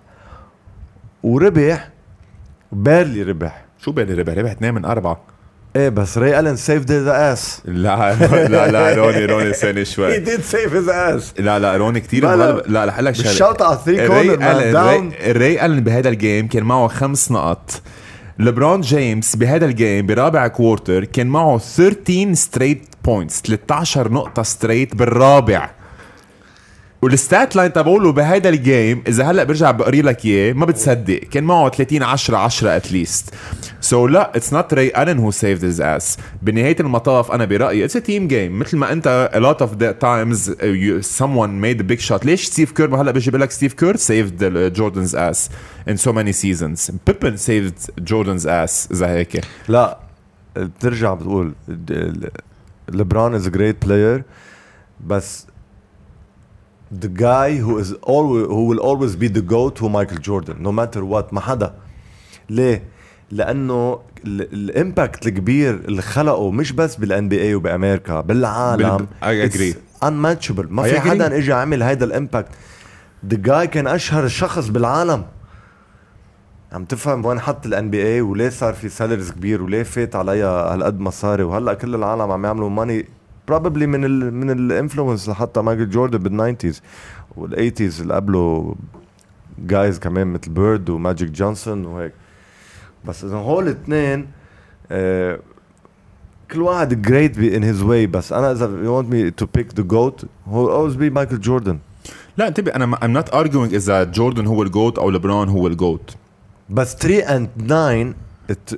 [SPEAKER 2] وربح بيرلي ربح.
[SPEAKER 1] شو بيني ربح؟ ربح اثنين من أربعة.
[SPEAKER 2] إيه بس ري الن سيفد ذا اس
[SPEAKER 1] لا لا لا روني روني ثاني
[SPEAKER 2] هي
[SPEAKER 1] شوي.
[SPEAKER 2] ديد سيف هيز اس
[SPEAKER 1] لا لا روني كثير
[SPEAKER 2] لا، لا.
[SPEAKER 1] رح أقول لك شغله
[SPEAKER 2] بالشوط على 3
[SPEAKER 1] ري
[SPEAKER 2] كورنر
[SPEAKER 1] ري الن بهذا الجيم كان معه خمس نقط. لبرون جيمس بهذا ال game برابع quarter كان معه 13 straight points 13 نقطة straight بالرابع. وال stat line تبعوله بهيدا ال game إذا هلأ برجع بقري لك إياه ما بتصدق. كان معه 30 10 10 at least so لا it's not Ray Allen who saved his ass بنهاية المطاف أنا برأيي it's team game مثل ما أنت a lot of the times someone made a big shot. ليش Steve Kerr هلأ بيجي بيقول لك Steve Kerr saved Jordan's ass in so many seasons. Pippen saved Jordan's ass إذا هيك.
[SPEAKER 2] لا بترجع بتقول is a great player بس the guy who is always who will always be the goat هو مايكل جوردن no matter what ما حدا ليه؟ لأنه ال impact الكبير اللي خلقه مش بس بال NBA وبأمريكا بالعالم
[SPEAKER 1] I agree.
[SPEAKER 2] unmatchable ما في. حدا اجى عمل هيدا ال impact the guy كان أشهر شخص بالعالم عم تفهم وين حط ال NBA وليه صار في salaries كبير وليه فات عليها هالقد مصاري وهلأ كل العالم عم يعملوا ماني probably من ال من ال influence حطها مايكل جوردن بال nineties وال eighties اللي قبله جايز كمان مثل بيرد وماجيك جونسون وهيك. بس إذا هول الاثنين آه كل واحد great in his way بس أنا إذا you want me to pick the GOAT هو always be مايكل جوردن
[SPEAKER 1] لا انتبه أنا I'm not arguing إذا جوردن هو ال GOAT أو لبران هو ال GOAT
[SPEAKER 2] بس 3 and 9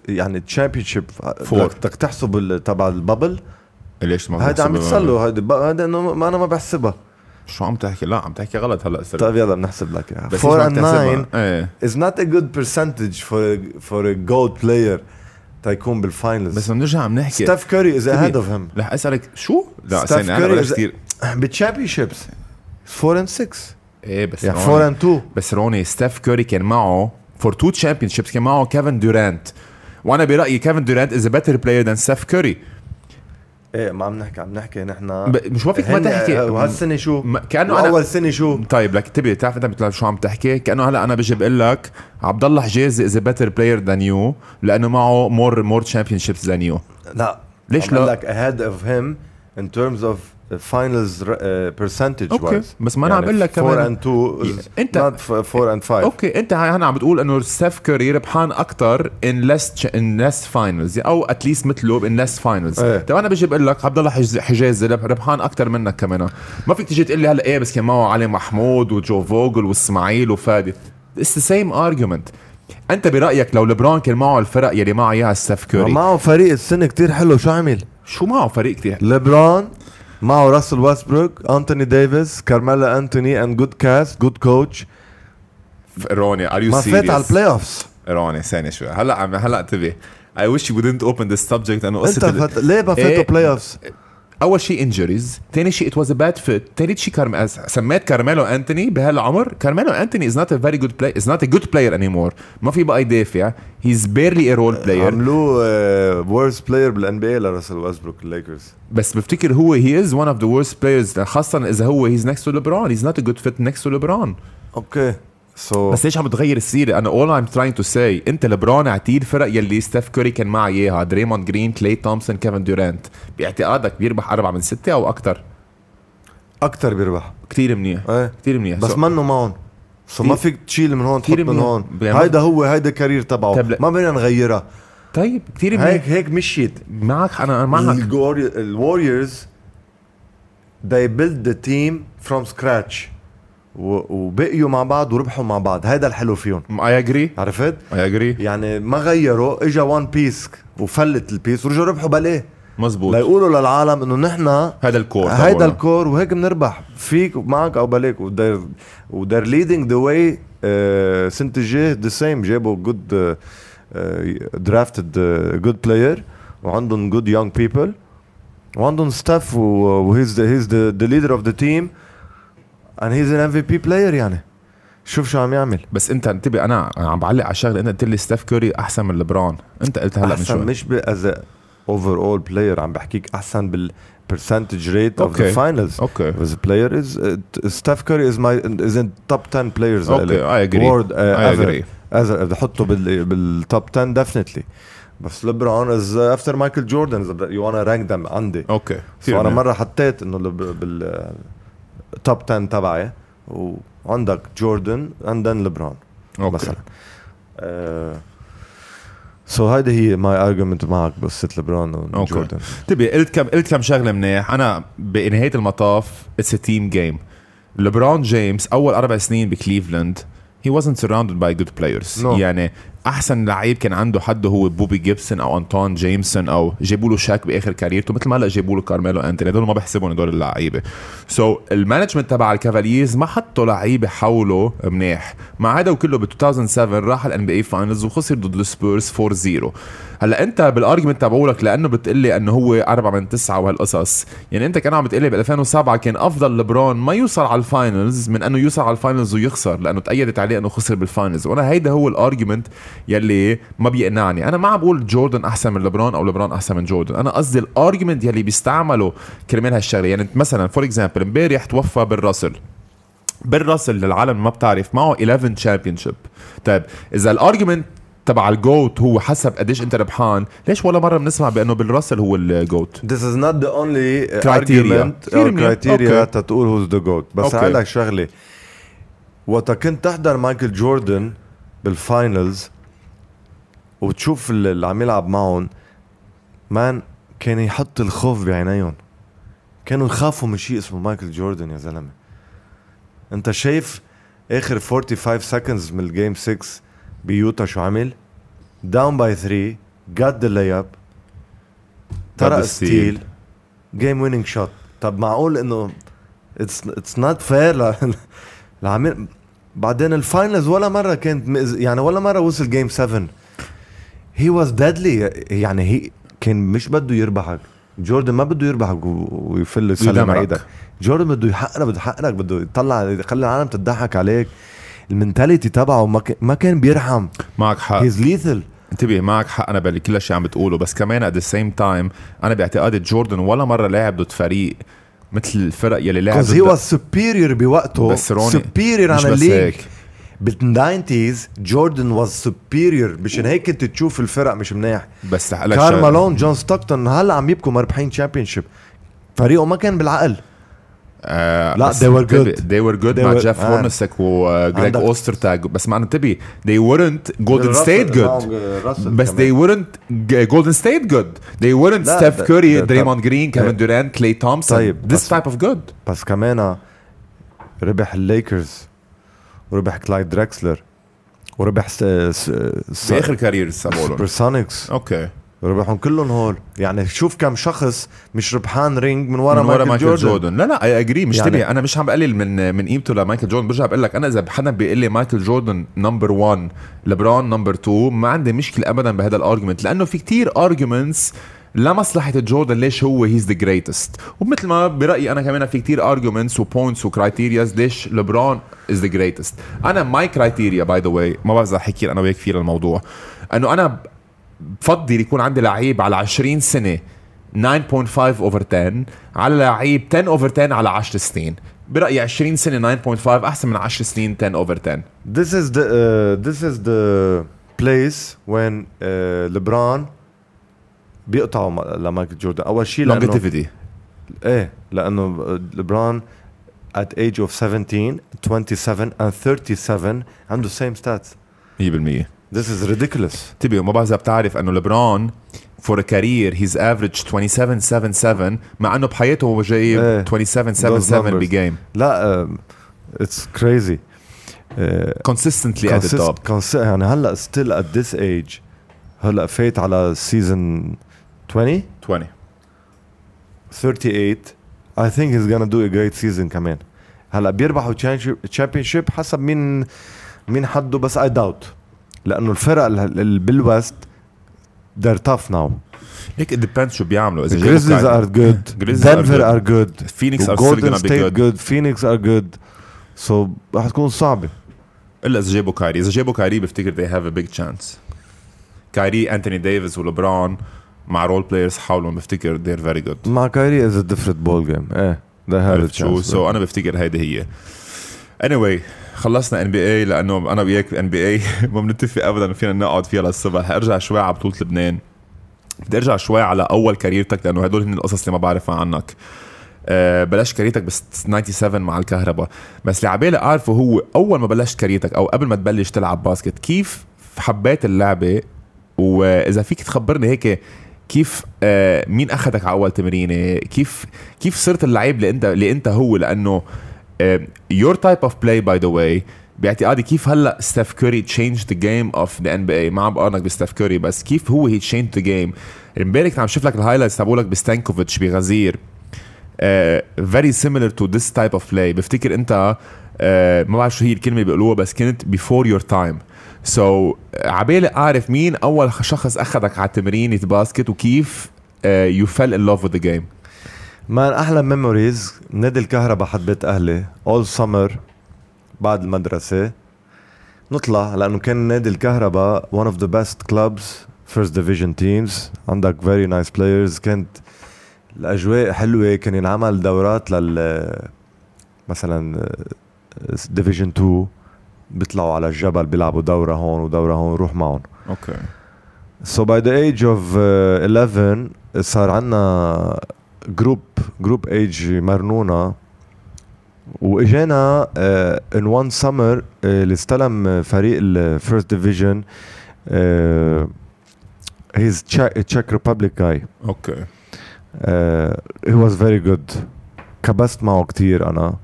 [SPEAKER 2] يعني ال
[SPEAKER 1] championship.
[SPEAKER 2] بدك تحسب تبع ال bubble
[SPEAKER 1] ليش ما
[SPEAKER 2] هيدا عم يتصلوا هيدا ب- هيدا إنه ما أنا ما بحسبها.
[SPEAKER 1] شو عم تحكي؟ لا عم تحكي غلط هلا sir
[SPEAKER 2] طيب يلا بنحسب لك إياها.
[SPEAKER 1] بس
[SPEAKER 2] 4
[SPEAKER 1] ليش
[SPEAKER 2] and
[SPEAKER 1] ما
[SPEAKER 2] 9
[SPEAKER 1] بتحسبها؟ إيه.
[SPEAKER 2] is not a good percentage for a, for a GOAT player تيكون بال finals
[SPEAKER 1] بس بنرجع عم نحكي.
[SPEAKER 2] ستيف كوري is ahead of him.
[SPEAKER 1] رح أسألك شو؟ لا
[SPEAKER 2] ستيف كوري
[SPEAKER 1] كثير
[SPEAKER 2] بال championships 4 and 6
[SPEAKER 1] إيه بس
[SPEAKER 2] يعني
[SPEAKER 1] روني-
[SPEAKER 2] 4 and 2
[SPEAKER 1] بس روني ستيف كوري كان معه four two championships كان معه كيفن دورانت وأنا برأيي كيفن دورانت is better player than ستيف كوري
[SPEAKER 2] إيه ما عم نحكي عم نحكي نحن
[SPEAKER 1] مش ما فيك ما تحكي
[SPEAKER 2] وهالسنة شو؟
[SPEAKER 1] كأنه أنا
[SPEAKER 2] اول سنة شو؟
[SPEAKER 1] طيب لك انتبه بتعرف انت مثل شو عم تحكي كأنه هلا أنا بجي بقول لك عبد الله حجازي is better player than you لأنه معه more more championships than you
[SPEAKER 2] لا
[SPEAKER 1] ليش لا؟
[SPEAKER 2] لك ahead of him in terms of percentage
[SPEAKER 1] أوكي.
[SPEAKER 2] wise
[SPEAKER 1] بس ما أنا عم بقول لك كمان-
[SPEAKER 2] 4 and 2 is
[SPEAKER 1] أنت-
[SPEAKER 2] not 4 and 5
[SPEAKER 1] أوكي أنت هنا عم بتقول إنه ستيف كوري ربحان أكثر in less in less finals أو at least مثله in less
[SPEAKER 2] finals.
[SPEAKER 1] طيب أنا بجي بقول لك عبد الله حج- حجازي رب- ربحان أكثر منك كمان. ما فيك تيجي تقول لي هلأ إيه بس كان معه علي محمود وجو فوجل وإسماعيل وفادي. it's the same argument أنت برأيك لو لبران كان معه الفرق يلي معه إياها ستيف كوري
[SPEAKER 2] معه فريق السنة كتير حلو شو عمل؟
[SPEAKER 1] شو معه فريق كثير
[SPEAKER 2] ليبرون معه راسل ويستبروك أنتوني ديفيس كارميلو أنتوني and good cast good coach
[SPEAKER 1] روني are you
[SPEAKER 2] ما فات على البلاي اوفز
[SPEAKER 1] روني ثانية شوي. هلا عم هلا انتبه. I wish you wouldn't open this subject انه
[SPEAKER 2] انت
[SPEAKER 1] قصة
[SPEAKER 2] فت... ليه ما. فاتوا playoffs؟
[SPEAKER 1] أول شيء injuries ثاني شيء it was a bad fit ثالث شيء كارم... سميت كارميلو أنتوني بهالعمر. كارميلو أنتوني is not a very good play is not a good player anymore ما في بقى يدافع he's barely a role player
[SPEAKER 2] عملوه worst player بال NBA لراسل ويستبروك الليكرز
[SPEAKER 1] بس بفتكر هو هي is one of the worst players خاصة إذا هو he's next to ليبرون he's not a good fit next to ليبرون
[SPEAKER 2] أوكي. so
[SPEAKER 1] بس ليش عم بتغير السيرة؟ أنا all I'm trying to say أنت لبران اعطيه الفرق يلي ستيف كوري كان معه إياها دريموند جرين كلاي تومسون كيفن دورانت. باعتقادك بيربح أربعة من ستة أو أكثر
[SPEAKER 2] أكثر بيربح.
[SPEAKER 1] كثير منيح.
[SPEAKER 2] إيه.
[SPEAKER 1] كثير منيح.
[SPEAKER 2] بس
[SPEAKER 1] So-
[SPEAKER 2] منه معهم so ما فيك تشيل من هون تحط من. هون. هيدا هو هيدا ال career تبعه.
[SPEAKER 1] طب
[SPEAKER 2] ما بدنا نغيرها.
[SPEAKER 1] طيب كثير منيح.
[SPEAKER 2] هيك هيك مشيت
[SPEAKER 1] معك أنا معك.
[SPEAKER 2] ال Warriors they build the team from scratch. وبقيوا مع بعض وربحوا مع بعض. هذا الحلو فيهم.
[SPEAKER 1] I agree.
[SPEAKER 2] عرفت؟
[SPEAKER 1] I agree.
[SPEAKER 2] يعني ما غيروا إجا one piece وفلت ال piece ورجعوا ربحوا بليه
[SPEAKER 1] مزبوط.
[SPEAKER 2] ليقولوا للعالم إنه نحن
[SPEAKER 1] هذا ال core
[SPEAKER 2] هيدا.
[SPEAKER 1] ال
[SPEAKER 2] core وهيك بنربح. فيك معك أو بلاك ودير و they're leading the way السنة الجايه the same جابوا good drafted good player وعندهم good young people وعندهم staff و he's he's the leader of the team and he's an MVP player يعني. شوف شو عم يعمل.
[SPEAKER 1] بس انت انتبه أنا عم بعلق على شغله انت قلت لي ستيف كوري أحسن من لبران أنت قلت هلا من
[SPEAKER 2] أحسن
[SPEAKER 1] شوي.
[SPEAKER 2] مش as overall player عم بحكيك أحسن بال percentage rate of the
[SPEAKER 1] أوكي.
[SPEAKER 2] finals
[SPEAKER 1] أوكي.
[SPEAKER 2] As a player is uh, Steph Curry is my is in top 10 players
[SPEAKER 1] أوكي. I agree
[SPEAKER 2] World, uh,
[SPEAKER 1] ever
[SPEAKER 2] ever.
[SPEAKER 1] agree
[SPEAKER 2] as بدي احطه بال بال top 10 definitely. بس ليبرون after Michael Jordan is you wanna rank them عندي
[SPEAKER 1] أوكي.
[SPEAKER 2] So
[SPEAKER 1] كثير
[SPEAKER 2] أنا
[SPEAKER 1] منيح.
[SPEAKER 2] مرة حطيت إنه بال top 10 تبعي وعندك جوردن and then ليبرون مثلا so هيدي هي my argument معك بقصه ليبرون. وجوردن
[SPEAKER 1] انتبه قلت كم قلت كم شغلة منيح. أنا بنهايه المطاف it's team game ليبرون جيمس أول أربع سنين بكليفلاند he wasn't surrounded by good players.
[SPEAKER 2] No.
[SPEAKER 1] يعني أحسن لعيب كان عنده حده هو بوبي جيبسون أو انطون جيمسون أو جابوا له شاك بآخر كاريرته مثل ما هلا جابوا له كارميلو أنتوني. هدول ما بحسبهم هدول اللعيبة. so so, ال management تبع ال Cavaliers ما حطوا لعيبة حوله منيح. مع هذا وكله ب 2007 راح ال NBA finals وخسر ضد السبيرز 4-0 هلا انت بال arguments تبعولك لأنه بتقلي إنه هو أربعة من تسعة وهالقصص. يعني انت كان عم بتقلي ب 2007 كان أفضل لبرون ما يوصل على ال finals من إنه يوصل على ال finals ويخسر لأنه تأيدت عليه إنه خسر بال finals وأنا هيدا هو ال argument يلي ما بيقنعني. أنا ما عم بقول جوردن أحسن من لبرون أو لبرون أحسن من جوردن. أنا قصدي ال argument يلي بيستعملوا كرمال هالشغلة. يعني مثلا for example امبارح توفى بيل راسل بيل راسل للعالم ما بتعرف معه 11 championship طيب إذا ال argument تبع ال GOAT هو حسب قديش انت ربحان ليش ولا مرة بنسمع بأنه بيل راسل هو ال GOAT
[SPEAKER 2] This is not the only uh,
[SPEAKER 1] Criteria.
[SPEAKER 2] argument or criteria. تتقول the GOAT بس. هقول لك شغلة وقت كنت تحضر مايكل جوردن بال finals وتشوف اللي عم يلعب معهم man كان يحط الخوف بعينيهم كانوا يخافوا من شيء اسمه مايكل جوردن يا زلمة انت شايف آخر 45 seconds من ال game 6 بيوتا شو عمل؟ down by 3 got the layup طرق.
[SPEAKER 1] Steal.
[SPEAKER 2] Game winning shot طب معقول إنه it's it's not fair لعمل بعدين ال finals ولا مرة كانت يعني ولا مرة وصل game 7 he was deadly يعني هي كان مش بده يربحك. جوردن ما بده يربحك ويفل يسلم
[SPEAKER 1] يدمرك.
[SPEAKER 2] إيدك. جوردن بده يحقرك بده يحقرك بده يطلع يخلي العالم تضحك عليك. ال mentality تبعه ما كان ما كان بيرحم.
[SPEAKER 1] معك حق.
[SPEAKER 2] He's lethal
[SPEAKER 1] انتبه معك حق. أنا باللي كل شيء عم بتقوله بس كمان at the same time أنا باعتقادي جوردن ولا مرة لعب ضد فريق مثل الفرق يلي لعب ضد-
[SPEAKER 2] واز سوبيريور بوقته.
[SPEAKER 1] بس روني superior
[SPEAKER 2] عن
[SPEAKER 1] ال
[SPEAKER 2] league.
[SPEAKER 1] بال
[SPEAKER 2] nineties جوردن was superior مشان هيك كنت تشوف الفرق مش منيح
[SPEAKER 1] بس لك
[SPEAKER 2] كار
[SPEAKER 1] شغلة.
[SPEAKER 2] مالون جون ستوكتون هلا عم يبكوا مربحين championship فريقه ما كان بالعقل.
[SPEAKER 1] آه
[SPEAKER 2] لا، they were good.
[SPEAKER 1] they were good
[SPEAKER 2] They
[SPEAKER 1] مع
[SPEAKER 2] were-
[SPEAKER 1] جيف
[SPEAKER 2] آه.
[SPEAKER 1] هورنسك وجريج
[SPEAKER 2] عندك-
[SPEAKER 1] اوسترتاج بس ما انتبه they weren't golden state good. بس they weren't golden state good. They weren't ستيف كوري دريموند جرين كيفن دورانت كلاي تومسون
[SPEAKER 2] طيب،
[SPEAKER 1] this type of good.
[SPEAKER 2] بس كمان ربح الليكرز وربح كلايد دريكسلر وربح س... س... س...
[SPEAKER 1] باخر كارير سابولون
[SPEAKER 2] سوبرسونيكس
[SPEAKER 1] أوكي
[SPEAKER 2] ربحهم كلهم whole. يعني شوف كم شخص مش ربحان ring من ورا
[SPEAKER 1] من ورا
[SPEAKER 2] مايكل,
[SPEAKER 1] مايكل
[SPEAKER 2] جوردن,
[SPEAKER 1] جوردن. لا لا اي اجري مش
[SPEAKER 2] يعني-
[SPEAKER 1] أنا مش عم بقلل من من قيمته لمايكل جوردن. برجع بقول لك أنا إذا حدا بيقول لي مايكل جوردن number 1 لبرون number 2 ما عندي مشكلة ابدا بهذا ال argument لأنه في كتير arguments لمصلحة جوردن ليش هو he's the greatest ومثل ما برأيي أنا كمان في كتير arguments و points و criterias ليش لبرون is the greatest أنا my criteria by the way ما بعرف إذا حكي أنا وياك فيه للموضوع. إنه أنا بفضل يكون عندي لعيب على 20 سنة 9.5 over 10 على لعيب 10 over 10 على 10 سنين. برأيي 20 سنة 9.5 أحسن من 10 سنين 10 over 10
[SPEAKER 2] This is the uh, this is the place when uh, LeBron بيقطعوا لمايكل جوردن. أول شيء لأنه
[SPEAKER 1] longevity.
[SPEAKER 2] إيه لأنه ليبرون at age of 17 27 and 37 عنده same stats.
[SPEAKER 1] 100%
[SPEAKER 2] this is ridiculous
[SPEAKER 1] انتبه ما بعرف اذا بتعرف انه لبران فور كارير هيز افريج 27 7 7 مع انه بحياته هو جايب
[SPEAKER 2] إيه.
[SPEAKER 1] 27 7
[SPEAKER 2] Those
[SPEAKER 1] 7
[SPEAKER 2] numbers.
[SPEAKER 1] بجيم
[SPEAKER 2] لا uh, it's crazy uh,
[SPEAKER 1] consistently at the top
[SPEAKER 2] consist, consist, يعني هلا still at this age هلا فايت على season 20
[SPEAKER 1] 20
[SPEAKER 2] 38 I think he's gonna do a great season كمان هلا بيربحوا championship حسب مين مين حده بس I doubt لأنه الفرق اللي بال West they're tough now
[SPEAKER 1] like it depend شو بيعملوا.
[SPEAKER 2] إذا
[SPEAKER 1] جريزلز
[SPEAKER 2] are good
[SPEAKER 1] دنفر are good فينيكس are
[SPEAKER 2] جولدن
[SPEAKER 1] good
[SPEAKER 2] فينيكس are good so رح تكون صعبة.
[SPEAKER 1] إلا إذا جابوا كاري إذا جابوا كاري بفتكر they have a big chance. كاري انتوني ديفيس ولبرون مع role players حولهم بفتكر they're very good.
[SPEAKER 2] مع كاري is a different ball game إيه they have a chance.
[SPEAKER 1] سو أنا بفتكر هيدي هي. Anyway خلصنا ان بي اي لأنه أنا وياك ان بي اي ما بنتفق ابدا فينا نقعد فيها للصبح. أرجع شوي على بطولة لبنان. بدي أرجع شوي على أول career تك لأنه هدول هن القصص اللي ما بعرفها عنك. أه بلشت career تك بس 97 مع الكهرباء. بس اللي عبالي أعرفه هو أول ما بلشت career تك أو قبل ما تبلش تلعب basket كيف حبيت اللعبة؟ وإذا فيك تخبرني هيك كيف آه مين أخذك على أول تمرينة؟ كيف كيف صرت اللعيب اللي أنت اللي أنت هو؟ لأنه your type of play by the way باعتقادي كيف هلا ستيف كوري changed the game of the NBA ما عم بقارنك بستيف كوري بس كيف هو he changed the game امبارح كنت عم شوف لك ال highlights تبعولك بستانكوفيتش بغزير. Very similar to this type of play بفتكر انت آه، ما بعرف شو هي الكلمة اللي بيقولوها بس كنت before your time So عبالي أعرف مين أول شخص أخذك على تمرين basket وكيف you fell in love with the game
[SPEAKER 2] Man أحلى memories نادي الكهرباء حد بيت أهلي اول سمر بعد المدرسة. نطلع لأنه كان نادي الكهرباء one of the best clubs first division teams عندك very nice players. كانت الأجواء حلوة كان ينعمل دورات لل مثلا division 2 بيطلعوا على الجبل بيلعبوا دورة هون ودورة هون روح معهم. Okay by the age of uh, 11 صار عنا group group age مرنونا وإجانا in one summer اللي استلم فريق ال first division he's Czech Republic جاي
[SPEAKER 1] okay.
[SPEAKER 2] He was very good كبست معه كتير أنا.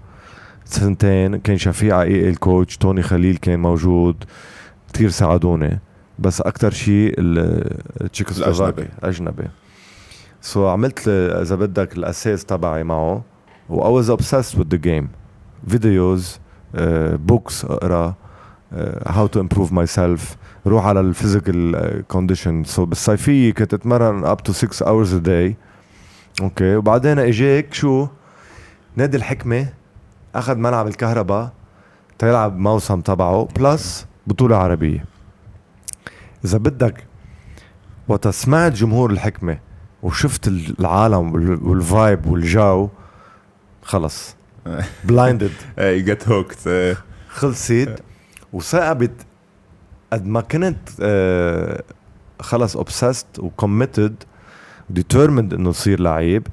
[SPEAKER 2] سنتين كان شفيع عقيقي ال coach توني خليل كان موجود. كتير ساعدوني. بس أكثر شيء التشيكوسلوفاكي الأجنبي. So so عملت إذا بدك الأساس تبعي معه. و I was obsessed with the game. Videos books أقرأ how to improve myself روح على ال physical condition so بالصيفيه كنت أتمرن up to 6 hours a day. okay وبعدين اجاك شو؟ نادي الحكمة أخذ ملعب الكهرباء تيلعب موسم تبعه بلس بطولة عربية. إذا بدك وقت سمعت جمهور الحكمة. وشفت العالم وال vibe والجو خلص. blinded
[SPEAKER 1] you get hooked
[SPEAKER 2] خلصت. وتعبت قد ما كنت آه، خلص obsessed و committed determined إنه تصير لعيب.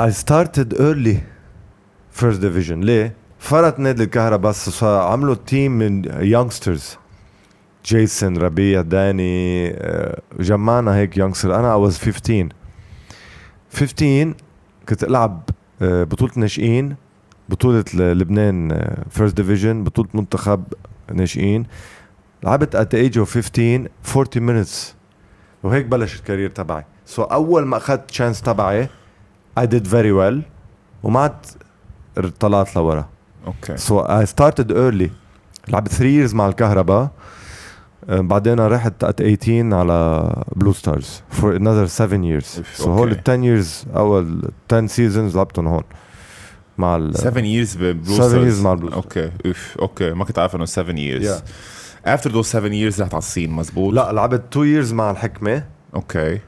[SPEAKER 2] I started early first division. ليه؟ فرط نادي الكهرباء بس عملوا team من youngsters. جيسون ربيع داني آه، جمعنا هيك youngsters أنا was 15 15 كنت ألعب آه، بطولة ناشئين بطولة لبنان first division بطولة منتخب ناشئين. لعبت the age of 15 40 minutes. وهيك بلش ال career تبعي. so so أول ما أخذت chance تبعي I did very well. وما عاد طلعت لورا.
[SPEAKER 1] okay
[SPEAKER 2] so I started early لعبت 3 years مع الكهرباء. بعدين رحت at 18 على بلو ستارز for another 7 years. so هول 10 years أول 10 seasons لعبتهم هون مع ال
[SPEAKER 1] 7 years ببلو
[SPEAKER 2] 7 years مع البلو
[SPEAKER 1] okay اوف okay ما كنت عارف إنه 7 years.
[SPEAKER 2] Yeah.
[SPEAKER 1] after those 7 years رحت على الصين مزبوط؟
[SPEAKER 2] لا لعبت 2 years مع
[SPEAKER 1] الحكمة.
[SPEAKER 2] okay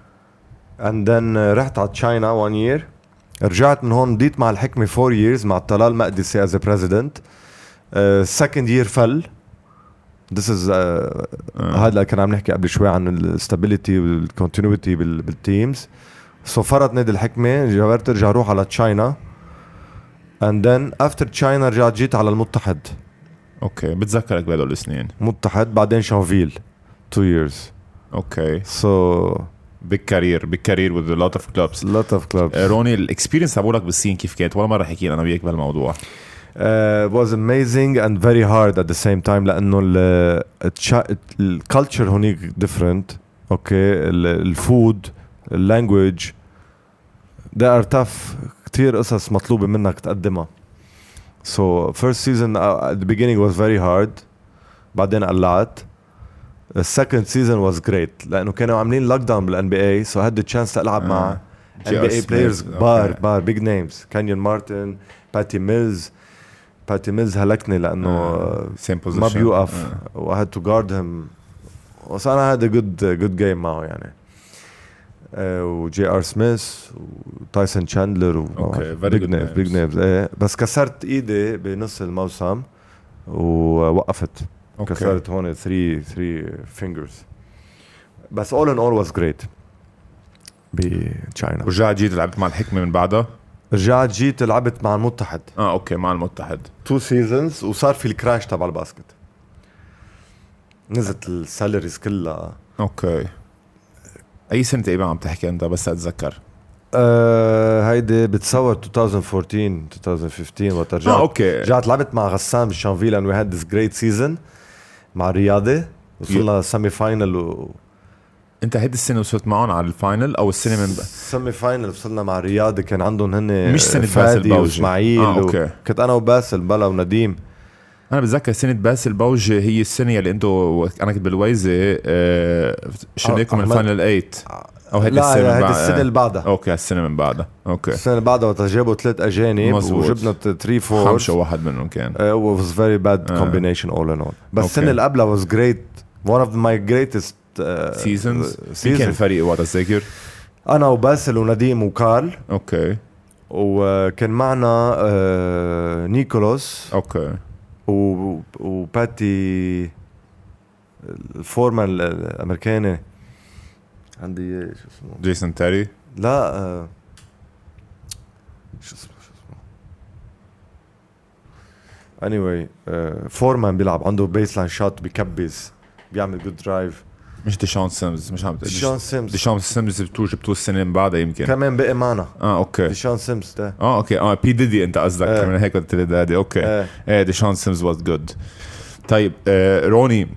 [SPEAKER 2] then uh, رحت على تشاينا 1 year. رجعت من هون ضيت مع الحكمة 4 years مع طلال مقدسي president. uh, second year فل This is uh,
[SPEAKER 1] آه.
[SPEAKER 2] هذا اللي كنا عم نحكي قبل شوي عن ال stability وال continuity بال teams so فرط نادي الحكمة جبرت ارجع أروح على تشاينا and then after تشاينا رجعت جيت على المتحد.
[SPEAKER 1] okay بتذكرك بهدول السنين.
[SPEAKER 2] متحد بعدين شانفيل 2 years.
[SPEAKER 1] أوكي
[SPEAKER 2] so
[SPEAKER 1] بيج كارير بيج كارير lot of clubs.
[SPEAKER 2] Lot of clubs.
[SPEAKER 1] آه، روني ال experience تبعولك بالصين كيف كانت؟ ولا مرة حكينا أنا وياك بهالموضوع.
[SPEAKER 2] Uh, was amazing and very hard at the same time لأنه ال culture هونيك different. okay ال food ال language they are tough. كتير قصص مطلوبة منك تقدمها. So first season uh, at the beginning was very hard. بعدين قلعت. The second season was great. لأنه كانوا عاملين lockout بال NBA so had the chance ألعب مع NBA
[SPEAKER 1] Smith.
[SPEAKER 2] players
[SPEAKER 1] Okay.
[SPEAKER 2] كبار كبار big names كينيون مارتن باتي ميلز باتي ميلز هلكني لأنه
[SPEAKER 1] آه،
[SPEAKER 2] ما بيوقف.
[SPEAKER 1] آه.
[SPEAKER 2] وهاد to guard him وصار هذا good good game معه يعني. آه، وجي آر سميث وتايسون تشاندلر
[SPEAKER 1] Okay, very
[SPEAKER 2] big
[SPEAKER 1] good
[SPEAKER 2] names big.
[SPEAKER 1] names
[SPEAKER 2] إيه بس كسرت إيدي بنص الموسم ووقفت.
[SPEAKER 1] okay
[SPEAKER 2] كسرت هون 3 3 fingers بس all in all was great. بتشاينا
[SPEAKER 1] ورجعت جيت لعبت مع الحكمة من بعدها.
[SPEAKER 2] رجعت جيت لعبت مع المتحد.
[SPEAKER 1] آه okay مع المتحد.
[SPEAKER 2] two seasons وصار في ال crash تبع ال basket. نزلت ال salaries كلها.
[SPEAKER 1] okay. أي سنة تقريبا عم تحكي أنت؟ بس أتذكر.
[SPEAKER 2] آه هيدي بتصور 2014 2015 وقت رجعت
[SPEAKER 1] آه okay.
[SPEAKER 2] رجعت لعبت مع غسان بالشانفيل and we had this great season مع الرياضي. وصلنا semi final و
[SPEAKER 1] انت هيدي السنة وصلت معهم على ال final أو السنة من
[SPEAKER 2] semi final وصلنا مع رياضي كان عندهم هن
[SPEAKER 1] مش سنة باسل
[SPEAKER 2] فادي
[SPEAKER 1] بوجي.
[SPEAKER 2] وإسماعيل
[SPEAKER 1] آه،. okay.
[SPEAKER 2] كنت أنا وباسل بلا ونديم
[SPEAKER 1] أنا بتذكر سنه باسل بوجي هي السنة اللي أنتوا أنا كنت بالويزة آه شلناكم من
[SPEAKER 2] ال
[SPEAKER 1] final 8 أو هيدي
[SPEAKER 2] لا
[SPEAKER 1] السنة من
[SPEAKER 2] هيدي السنة اللي بعدها
[SPEAKER 1] okay السنة من بعدها أوكي
[SPEAKER 2] السنة اللي بعدها وقت جابوا ثلاث أجانب
[SPEAKER 1] مزبوط.
[SPEAKER 2] وجبنا 3 4
[SPEAKER 1] خمسة واحد منهم كان
[SPEAKER 2] very bad
[SPEAKER 1] آه.
[SPEAKER 2] combination all in all بس. السنة اللي قبلها great one of my greatest uh,
[SPEAKER 1] seasons مين كان الفريق؟ وقتها تذكر؟
[SPEAKER 2] أنا وباسل ونديم وكارل.
[SPEAKER 1] okay.
[SPEAKER 2] وكان معنا uh, نيكولاس.
[SPEAKER 1] okay.
[SPEAKER 2] و- وباتي ال four man ال- الأمريكاني عندي إيه، شو اسمه؟
[SPEAKER 1] جيسون تيري.
[SPEAKER 2] لا شو اسمه شو اسمه؟ Anyway uh, four man بيلعب عنده baseline shoot بكبس بيعمل good drive
[SPEAKER 1] مش ديشان سيمز مش عم
[SPEAKER 2] ديشان سيمز
[SPEAKER 1] ديشان سيمز جبتوه جبتوه السنة من بعدها يمكن.
[SPEAKER 2] كمان بقي معنا
[SPEAKER 1] آه okay.
[SPEAKER 2] ديشان سيمز ده.
[SPEAKER 1] آه okay. آه بي ديدي أنت قصدك.
[SPEAKER 2] آه.
[SPEAKER 1] من هيك قلت لي دادي okay.
[SPEAKER 2] آه.
[SPEAKER 1] إيه ديشان سيمز was good طيب آه روني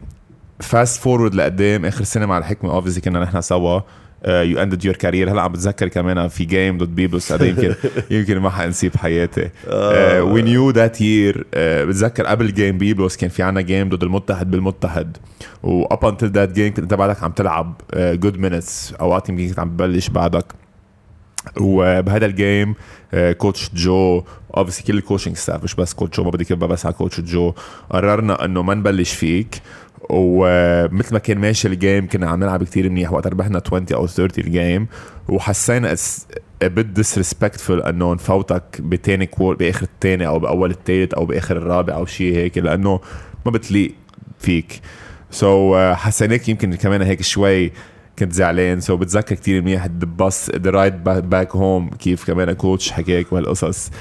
[SPEAKER 1] fast forward لقدام آخر سنة مع الحكمة obviously كنا نحن سوا. you ended your career هلا عم بتذكر كمان في game ضد بيبلوس هذا يمكن يمكن ما حنسيه بحياتي we knew that year بتذكر قبل game بيبلوس كان في عنا game ضد المتحد بالمتحد. و up until that game كنت أنت بعدك عم تلعب good minutes أوقات يمكن كنت عم تبلش بعدك. وبهذا ال game coach جو obviously كل ال coaching staff مش بس coach جو ما بدي كبها بس على coach جو قررنا إنه ما نبلش فيك. ومثل ما كان ماشي ال game كنا عم نلعب كتير منيح وقت ربحنا 20 أو 30 ال game وحسينا بد disrespectful إنه نفوتك بتاني quarter بآخر الثاني أو بأول الثالث أو بآخر الرابع أو شيء هيك لأنه ما بتليق فيك. so so, uh, حسيناك يمكن كمان هيك شوي كنت زعلان. so, بتذكر كتير منيح الباص the ride back home كيف كمان coach حكاك وهالقصص.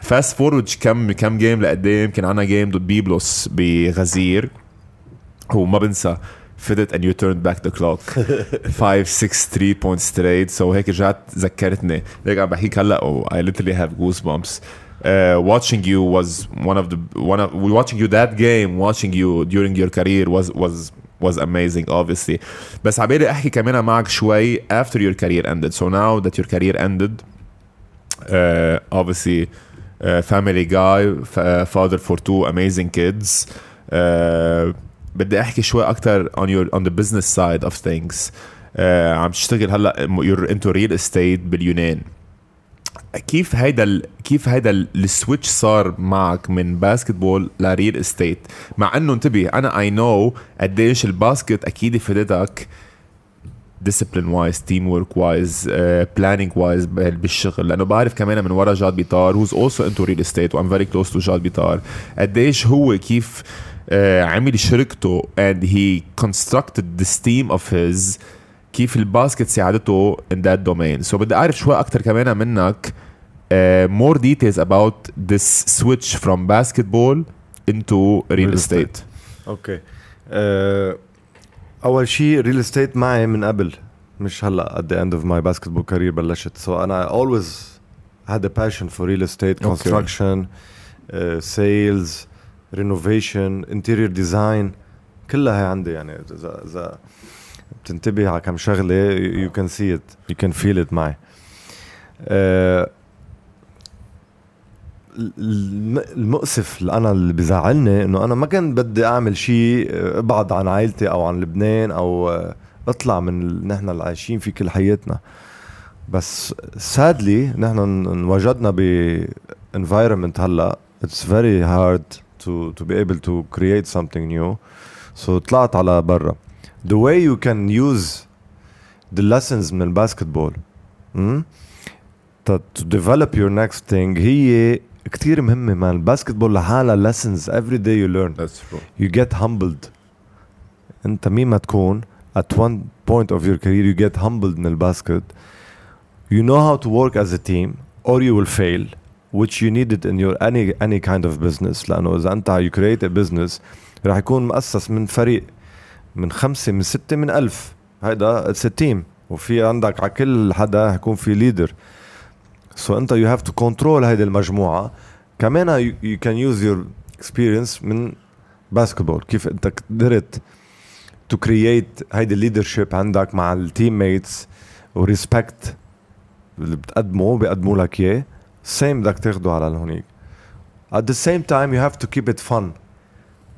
[SPEAKER 1] fast forward كم كم game لقدام كان عنا game ضد بيبلوس بغزير. وما بنسى فدت and you turned back the clock 5 6 3 points straight so هيك رجعت ذكرتني هيك عم بحكيك هلا و I literally have goosebumps uh, watching you was one of the one of watching you that game watching you during your career was was was amazing obviously بس عبالي احكي كمان معك شوي after your career ended so now that your career ended uh, obviously uh, family guy f- uh, father for two amazing kids uh, بدي أحكي شوي أكثر on your on the business side of things. uh, عم تشتغل هلأ you're into real estate باليونان. كيف هيدا ال... كيف هيدا ال- السويتش صار معك من باسكتبول لريل استيت مع إنه انتبه أنا I know قديش ال basket أكيد فادتك team work wise uh, planning wise بال- بالشغل. لأنه بعرف كمان من ورا جاد بيطار who's also into real estate و I'm very close to جاد بيطار قديش هو كيف uh, عمل شركته and he constructed this team of his كيف الباسكت ساعدته in that domain so بدي اعرف شوي اكثر كمان منك uh, more details about this switch from basketball into real,
[SPEAKER 2] Real
[SPEAKER 1] estate.
[SPEAKER 2] اوكي أه اول شيء ريل استيت معي من قبل مش هلا at the end of my basketball career بلشت so انا always had a passion for real estate
[SPEAKER 1] Okay.
[SPEAKER 2] construction uh, sales renovation interior design كلها هي عندي يعني. اذا اذا بتنتبه على كم شغلة you can see it. You can feel it معي. الم- المؤسف اللي أنا اللي بزعلني إنه أنا ما كان بدي أعمل شيء أبعد عن عائلتي أو عن لبنان أو آه، أطلع من نحن اللي عايشين فيه كل حياتنا. بس سادلي نحن إن- انوجدنا ب environment هلأ it's very hard to to be able to create something new so طلعت على برا the way you can use the lessons من الباسكتبول hmm? to to develop your next thing هي كتير مهمة man الباسكتبول لحالها lessons every day you learn
[SPEAKER 1] That's true.
[SPEAKER 2] you get humbled انت مين ما تكون at one point of your career you get humbled من الباسكت you know how to work as a team or you will fail which you need it in your any any kind of business. لأنه إذا أنت you create a business رح يكون مؤسس من فريق من خمسة من ستة من ألف. هيدا a team. وفي عندك على كل حدا حيكون في leader so أنت you have to control هيدي المجموعة. كمان you can use your experience من basketball كيف أنت قدرت to create هيدي ال leadership عندك مع ال teammates و respect اللي بتقدمه بيقدموا لك إياه. same بدك تاخده على هونيك. At the same time you have to keep it fun.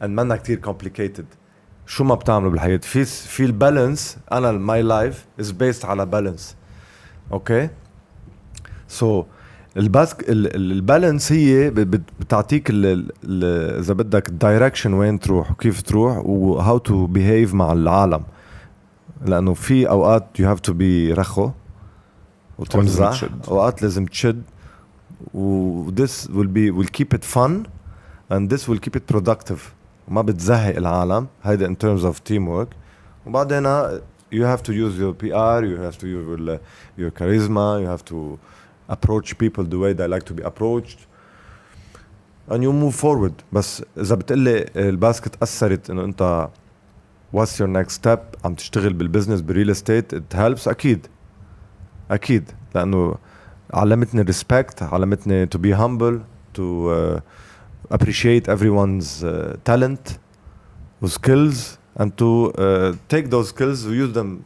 [SPEAKER 2] And منا كتير complicated. شو ما بتعملوا بالحياة. في في ال balance أنا my life is based على balance okay so الباسك ال balance هي بتعطيك إذا بدك ال direction وين تروح وكيف تروح و how to behave مع العالم. لأنه في أوقات you have to be رخو. وتمزح. أوقات لازم تشد. this will be will keep it fun and this will keep it productive ما بتزهق العالم هيدا in terms of teamwork وبعدين you have to use your PR you have to use your, your charisma you have to approach people the way they like to be approached and you move forward بس اذا بتقلي الباسكت اثرت انه انت what's your next step عم تشتغل بالبزنس بالريل استيت it helps اكيد اكيد لانه علمتني respect علمتني to be humble to appreciate everyone's talent و skills and to take those skills و use them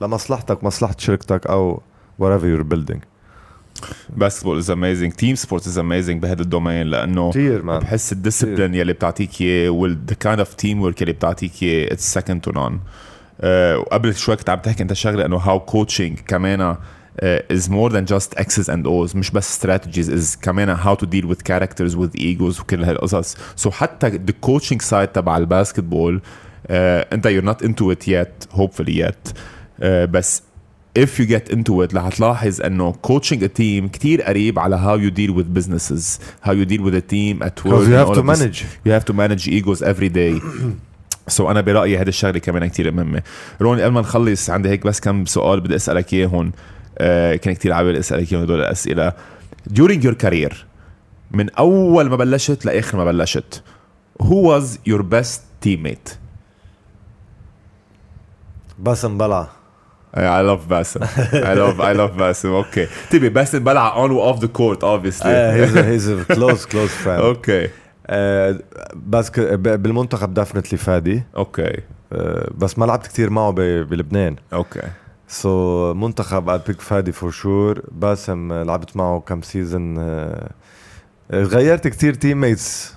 [SPEAKER 2] لمصلحتك مصلحة شركتك أو whatever you're building
[SPEAKER 1] Basketball is amazing, team sports is amazing بهذا ال domain
[SPEAKER 2] لأنه كثير
[SPEAKER 1] بحس ال discipline يلي بتعطيك إياه وال the kind of team work يلي بتعطيك إياه it's second to none وقبل شوي كنت عم تحكي أنت شغلة أنه هاو كوتشينج كمان uh, is more than just X's and O's مش بس strategies is كمان how to deal with characters with egos وكل هالقصص so حتى the coaching side تبع الباسكتبول uh, انت you're not into it yet hopefully yet uh, بس if you get into it رح تلاحظ انه coaching a team كتير قريب على how you deal with businesses how you deal with a team at work
[SPEAKER 2] you have to manage
[SPEAKER 1] you have to manage egos every day سو so أنا برايي هذا الشغله كمان كتير مهمه روني قبل ما نخلص عندي هيك بس كم سؤال بدي اسالك اياهم آه كان كتير عابر اسالك اياهم هدول الاسئله during your career من اول ما بلشت لاخر ما بلشت who was your best teammate
[SPEAKER 2] باسم بلع
[SPEAKER 1] I love Bassem. I love I love Bassem. Okay. تبي باسم بلع on or off the court obviously.
[SPEAKER 2] Uh, he's, a, he's a close close friend.
[SPEAKER 1] okay.
[SPEAKER 2] Uh, بس بالمنتخب definitely فادي.
[SPEAKER 1] Okay.
[SPEAKER 2] Uh, بس ما لعبت كثير معه بلبنان.
[SPEAKER 1] Okay.
[SPEAKER 2] so, منتخب I pick فادي for sure باسم لعبت معه كم season غيرت كثير teammates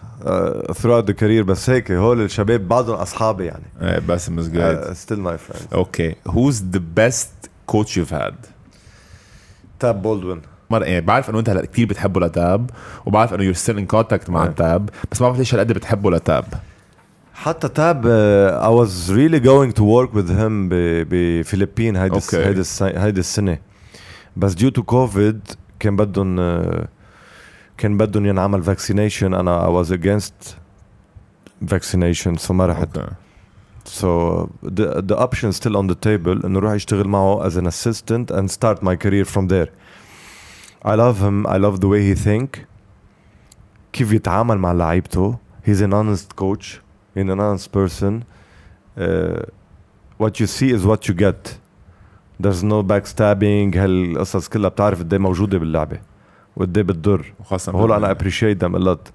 [SPEAKER 2] throughout the career بس هيك هول الشباب بعضهم أصحابي يعني
[SPEAKER 1] إيه باسم good.
[SPEAKER 2] uh, still my friend
[SPEAKER 1] Okay. Who's the best coach you've had?
[SPEAKER 2] تاب بولدوين
[SPEAKER 1] مرة يعني بعرف إنه أنت هلا كثير بتحبه لتاب وبعرف إنه you're still in contact مع
[SPEAKER 2] إيه.
[SPEAKER 1] تاب بس ما بعرف ليش هالقد بتحبه لتاب.
[SPEAKER 2] حتى تاب uh, I was really going to work with him ب- بفلبين هيدي الس-
[SPEAKER 1] Okay.
[SPEAKER 2] هيدي الس- هيدي السنة بس due to COVID كان بدهم uh, كان بدهم ينعمل vaccination انا I was against vaccination so ما رحت
[SPEAKER 1] Okay.
[SPEAKER 2] So the the option still on the table انه روح يشتغل معه as an assistant and start my career from there. I love him. I love the way he think. كيف يتعامل مع لعيبته. He's an honest coach. He's an honest person. Uh, what you see is what you get. There's no backstabbing هالقصص كلها بتعرف قد إيه موجودة باللعبة وقد إيه بتضر.
[SPEAKER 1] وخاصة
[SPEAKER 2] هول أنا appreciate them a lot.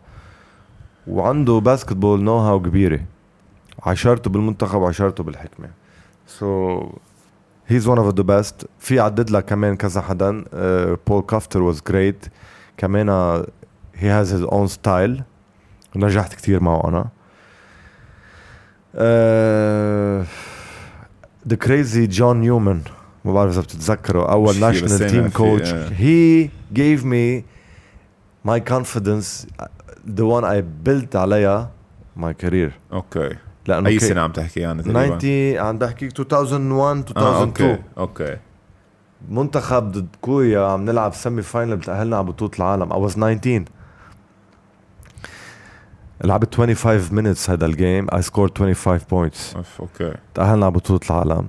[SPEAKER 2] وعنده basketball know-how كبيرة عشرته بالمنتخب وعشرته بالحكمة so هيز ون اوف ذا بيست في عدد لك كمان كذا حدا بول كافتر واز جريت كمان هي هاز هيز اون ستايل نجحت كثير معه أنا ذا كريزي جون نيومان ما بعرف اذا بتتذكروا اول ناشونال تيم كوتش
[SPEAKER 1] آه.
[SPEAKER 2] هي gave me my confidence the one I built عليها my career. أوكي
[SPEAKER 1] لأنه
[SPEAKER 2] أي
[SPEAKER 1] سنة عم تحكي يعني تقريبا؟
[SPEAKER 2] 90 عم بحكيك 2001
[SPEAKER 1] آه
[SPEAKER 2] 2002
[SPEAKER 1] أوكي أوكي.
[SPEAKER 2] منتخب ضد كوريا عم نلعب semi final بتأهلنا على بطولة العالم. I was 19 لعبت 25 minutes هذا ال game I scored 25 points.
[SPEAKER 1] أوف، okay.
[SPEAKER 2] تأهلنا على بطولة العالم.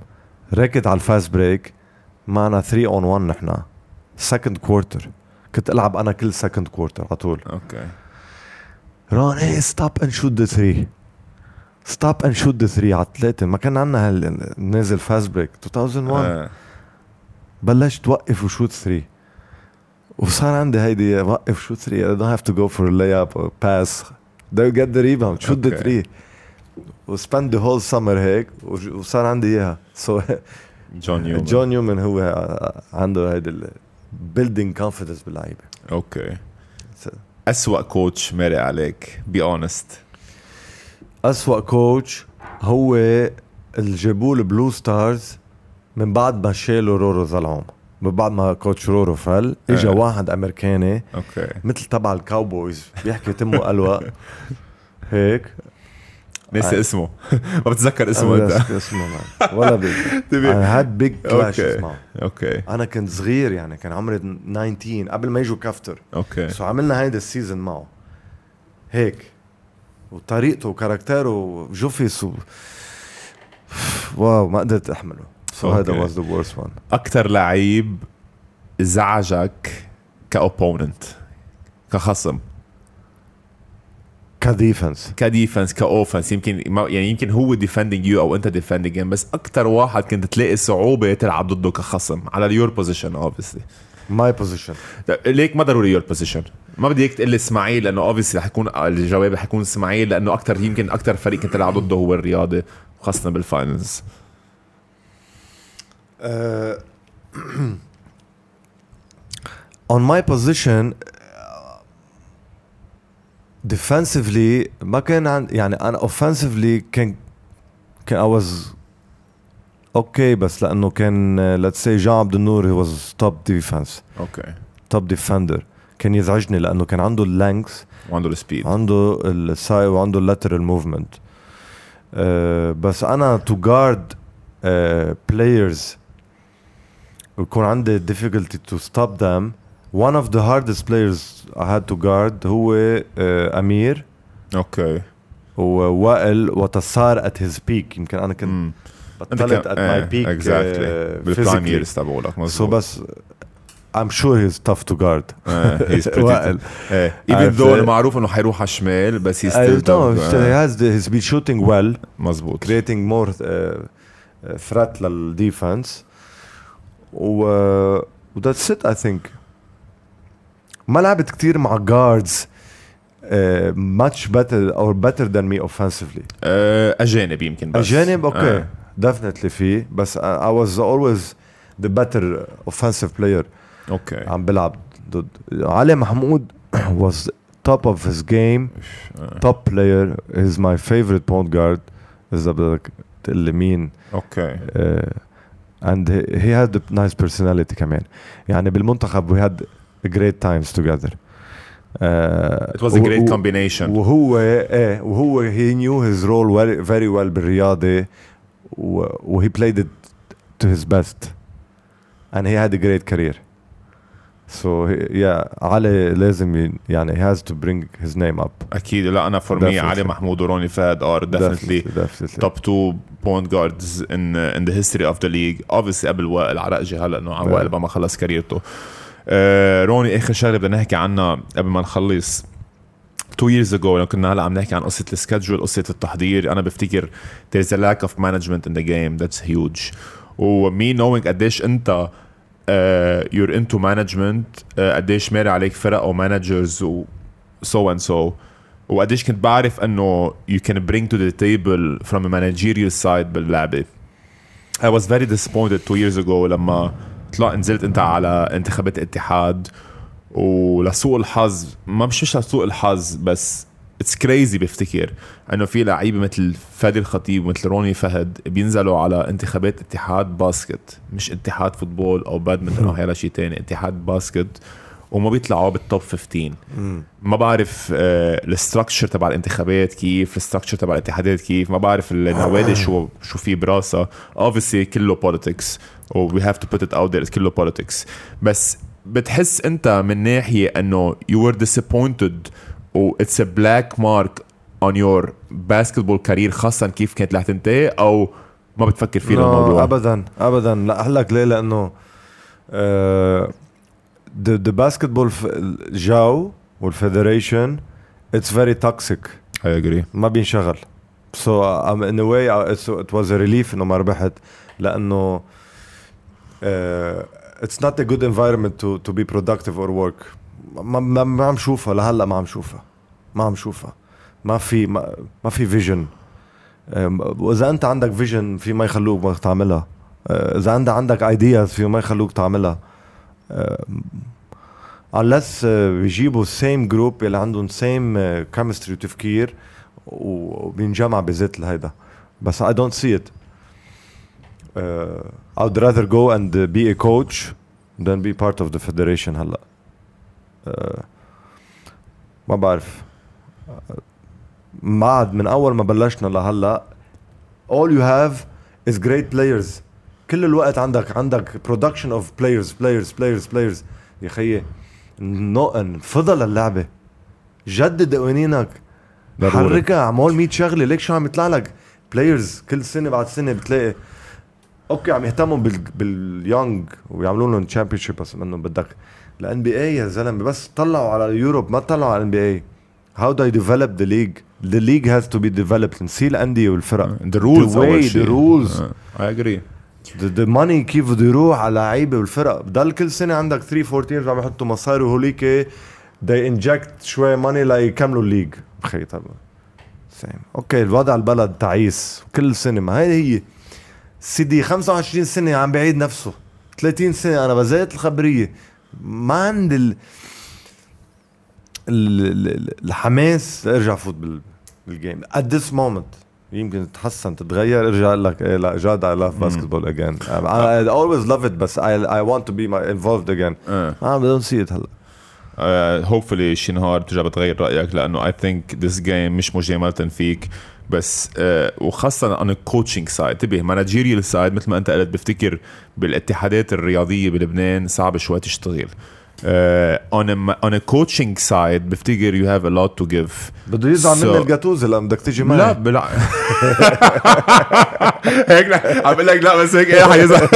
[SPEAKER 2] ركض على ال fast break معنا 3 on 1 نحن. second quarter كنت ألعب أنا كل second quarter على طول.
[SPEAKER 1] okay.
[SPEAKER 2] روني stop and shoot the 3 stop and shoot the 3 على ثلاثة ما كان عندنا هال نازل fast break 2001
[SPEAKER 1] آه.
[SPEAKER 2] بلشت توقف و shoot 3 وصار عندي هيدي وقف shoot 3 I don't have to go for a layup or pass. The rebound shoot the
[SPEAKER 1] Okay.
[SPEAKER 2] 3 و spend the whole summer هيك وصار عندي إياها. so
[SPEAKER 1] جون نيومان
[SPEAKER 2] جون نيومان هو عنده هيدي بيلدينج كونفيدنس
[SPEAKER 1] باللعيبة.
[SPEAKER 2] أوكي.
[SPEAKER 1] أسوأ coach مرق عليك be honest
[SPEAKER 2] أسوأ coach هو اللي جابوه البلو ستارز من بعد ما شالوا رورو زلعوم. من بعد ما coach رورو فل اجى
[SPEAKER 1] آه.
[SPEAKER 2] واحد أمريكاني
[SPEAKER 1] okay.
[SPEAKER 2] مثل تبع ال cowboys بيحكي تمه ألوى هيك؟
[SPEAKER 1] ناسي
[SPEAKER 2] آه.
[SPEAKER 1] اسمه. ما بتذكر اسمه
[SPEAKER 2] أنت. اسمه. ولا بي
[SPEAKER 1] تبي-
[SPEAKER 2] I had big clashes
[SPEAKER 1] أوكي
[SPEAKER 2] معه
[SPEAKER 1] أوكي.
[SPEAKER 2] أنا كنت صغير يعني كان عمري 19 قبل ما يجوا كافتر
[SPEAKER 1] أوكي.
[SPEAKER 2] سو عملنا هيدا السيزون معه. هيك. وطريقته وكاركتره وجوفيس و... واو ما قدرت أحمله. سو هذا. واز ذا ورست وان
[SPEAKER 1] أكثر لعيب زعجك كأوبوننت كخصم.
[SPEAKER 2] كديفنس.
[SPEAKER 1] كديفنس كأوفنس. يمكن يعني يمكن هو ديفندينج يو أو أنت ديفندينج بس أكثر واحد كنت تلاقي صعوبة تلعب ضده كخصم. على اليور بوزيشن اوبسلي
[SPEAKER 2] my position
[SPEAKER 1] ليك ما ضروري your position ما بدي إياك تقول لي إسماعيل لأنه obviously رح يكون الجواب رح يكون إسماعيل لأنه أكثر يمكن أكثر فريق كنت تلعب ضده هو الرياضه خاصة بال finals
[SPEAKER 2] on my position defensively ما كان عن يعني أنا offensively كان كان I was okay بس لأنه كان let's say جان عبد النور he was top defense.
[SPEAKER 1] okay
[SPEAKER 2] top defender. كان يزعجني لأنه كان عنده ال length
[SPEAKER 1] وعنده ال speed
[SPEAKER 2] عنده ال size وعنده ال lateral movement بس أنا to guard players ويكون عندي difficulty to stop them one of the hardest players I had to guard هو آه، امير
[SPEAKER 1] okay
[SPEAKER 2] ووائل وتصار at his peak يمكن أنا كنت
[SPEAKER 1] امم
[SPEAKER 2] بطلت at my peak آه،
[SPEAKER 1] بالبرايم. ييرز تبعولك
[SPEAKER 2] so
[SPEAKER 1] مظبوط
[SPEAKER 2] بس I'm sure he's tough to guard
[SPEAKER 1] هيز
[SPEAKER 2] وائل
[SPEAKER 1] إيه ايفن
[SPEAKER 2] عرفت؟
[SPEAKER 1] ذو معروف انه حيروح على الشمال بس
[SPEAKER 2] I
[SPEAKER 1] ستيل
[SPEAKER 2] know he has the, he's been shooting well
[SPEAKER 1] مظبوط
[SPEAKER 2] creating more uh, uh, threat للديفنس و وذاتس ات اي ثينك ما لعبت كتير مع جاردز ماتش بيتر اور بيتر ذان مي اوفنسively
[SPEAKER 1] آه، أجانب يمكن بس.
[SPEAKER 2] أجانب؟ okay.
[SPEAKER 1] آه.
[SPEAKER 2] definitely فيه بس I was always the better offensive player
[SPEAKER 1] okay.
[SPEAKER 2] عم بلعب ضد. علي محمود was top of his game.
[SPEAKER 1] آه.
[SPEAKER 2] top player. Is my favorite point guard. إذا بدك تقول لي مين.
[SPEAKER 1] okay.
[SPEAKER 2] uh, and he, he had a nice personality كمان يعني بالمنتخب we had great times together uh,
[SPEAKER 1] It was a great combination
[SPEAKER 2] وهو ايه وهو he knew his role very, very well بالرياضة و, و he played it to his best and he had a great career So he, yeah علي لازم يعني he has to bring his name up.
[SPEAKER 1] أكيد. لا أنا فور مي. علي محمود وروني فهد ار definitely
[SPEAKER 2] definitely
[SPEAKER 1] top two point guards in in the history of the league. Obviously قبل وائل عرقجي هلا انه عن. وائل ما خلص كاريرته. آه روني آخر شغلة بدنا نحكي عنها قبل ما نخلص. تو years ago لو كنا هلا عم نحكي عن قصة السكجول قصة التحضير أنا بفتكر there's a lack of management in the game. That's huge. ومي knowing قديش أنت يور انتو مانجمنت قديش مر عليك فرق أو مانجرز و سو اند سو وقديش كنت بعرف إنه يو كان برينج تو ذا تيبل فروم مانجيريال سايد باللعبة. I was very disappointed two years ago لما طلع نزلت أنت على انتخابات اتحاد. ولسوء الحظ ما مش مش لسوء الحظ بس it's crazy بفتكر إنه في لعيبة مثل فادي الخطيب ومثل روني فهد بينزلوا على انتخابات اتحاد basket مش اتحاد football أو بادمنتون أو حيلا شيء تاني اتحاد basket وما بيطلعوا بال top 15 ما بعرف ال structure تبع الانتخابات كيف ال structure تبع الاتحادات كيف ما بعرف النوادي شو شو في براسها. Obviously كله politics و we have to put it out there. كله politics. بس بتحس أنت من ناحية إنه you were disappointed و it's black mark on your basketball career خاصه كيف كانت رح تنتهي أو ما بتفكر فيه
[SPEAKER 2] no,
[SPEAKER 1] الموضوع
[SPEAKER 2] ابدا ابدا. لا لك ليه؟ لأنه the the basketball جو وال federation it's very toxic
[SPEAKER 1] I agree
[SPEAKER 2] ما بينشغل. so in a way it was a relief إنه ما ربحت لأنه it's not a good environment to to be productive or work ما, ما, ما عم شوفها. لهلا ما عم شوفها. ما عم شوفها. ما في ما, ما في vision وإذا أنت عندك vision في ما يخلوك ما تعملها. أه، إذا انت عندك ideas في ما يخلوك تعملها. unless أه، بيجيبوا ال same group اللي عندهم same chemistry وتفكير وبينجمع بذات الهيدا بس don't see it. uh, I would rather go and be a coach than be part of the federation هلا. ما بعرف. ما عاد من أول ما بلشنا لهلأ all you have is great players. كل الوقت عندك عندك production of players players players players. يا خيي انفضل اللعبة. جدد قوانينك. حركها. اعمل 100 شغلة. ليك شو عم يطلع لك؟ players كل سنة بعد سنة بتلاقي. okay عم يهتموا بال بال young ويعملوا لهم championship بس إنه بدك ال NBA يا زلمة بس طلعوا على Europe ما طلعوا على ال NBA how you develop the league the league has to be developed. نسي الأندية والفرق.
[SPEAKER 1] The rules
[SPEAKER 2] the way
[SPEAKER 1] أول
[SPEAKER 2] the
[SPEAKER 1] شيء
[SPEAKER 2] rules.
[SPEAKER 1] آه، I agree.
[SPEAKER 2] The, the money كيف بده يروح على لعيبة والفرق. بضل كل سنة عندك 3 4 teams عم يحطوا مصاري وهوليك they inject شوي money ليكملوا ال league بخي طب same okay الوضع البلد تعيس كل سنة. ما هي هي سيدي 25 سنة عم بعيد نفسه. 30 سنة أنا بزيت الخبرية. ما عندي ال... ال... ال- الحماس ارجع فوت بال... بالجيم at this moment يمكن تتحسن تتغير ارجع أقول لك إيه لا جاد love basketball again. I, I always love it بس want to be my involved again.
[SPEAKER 1] آه.
[SPEAKER 2] ما don't see it هلا.
[SPEAKER 1] uh, hopefully شي نهار ترجع بتغير رأيك لأنه I think this game مش مجامله فيك بس وخاصة on a coaching side. انتبه managerial side مثل ما أنت قلت بفتكر بالاتحادات الرياضية بلبنان صعب شوي تشتغل. uh, on a on a coaching side بفتكر you have a lot to give.
[SPEAKER 2] بده يزعل
[SPEAKER 1] So-
[SPEAKER 2] مني الجاتوزة لما بدك تيجي معي.
[SPEAKER 1] لا بلا. هيك عم بقول لك لا بس هيك إيه حيزعل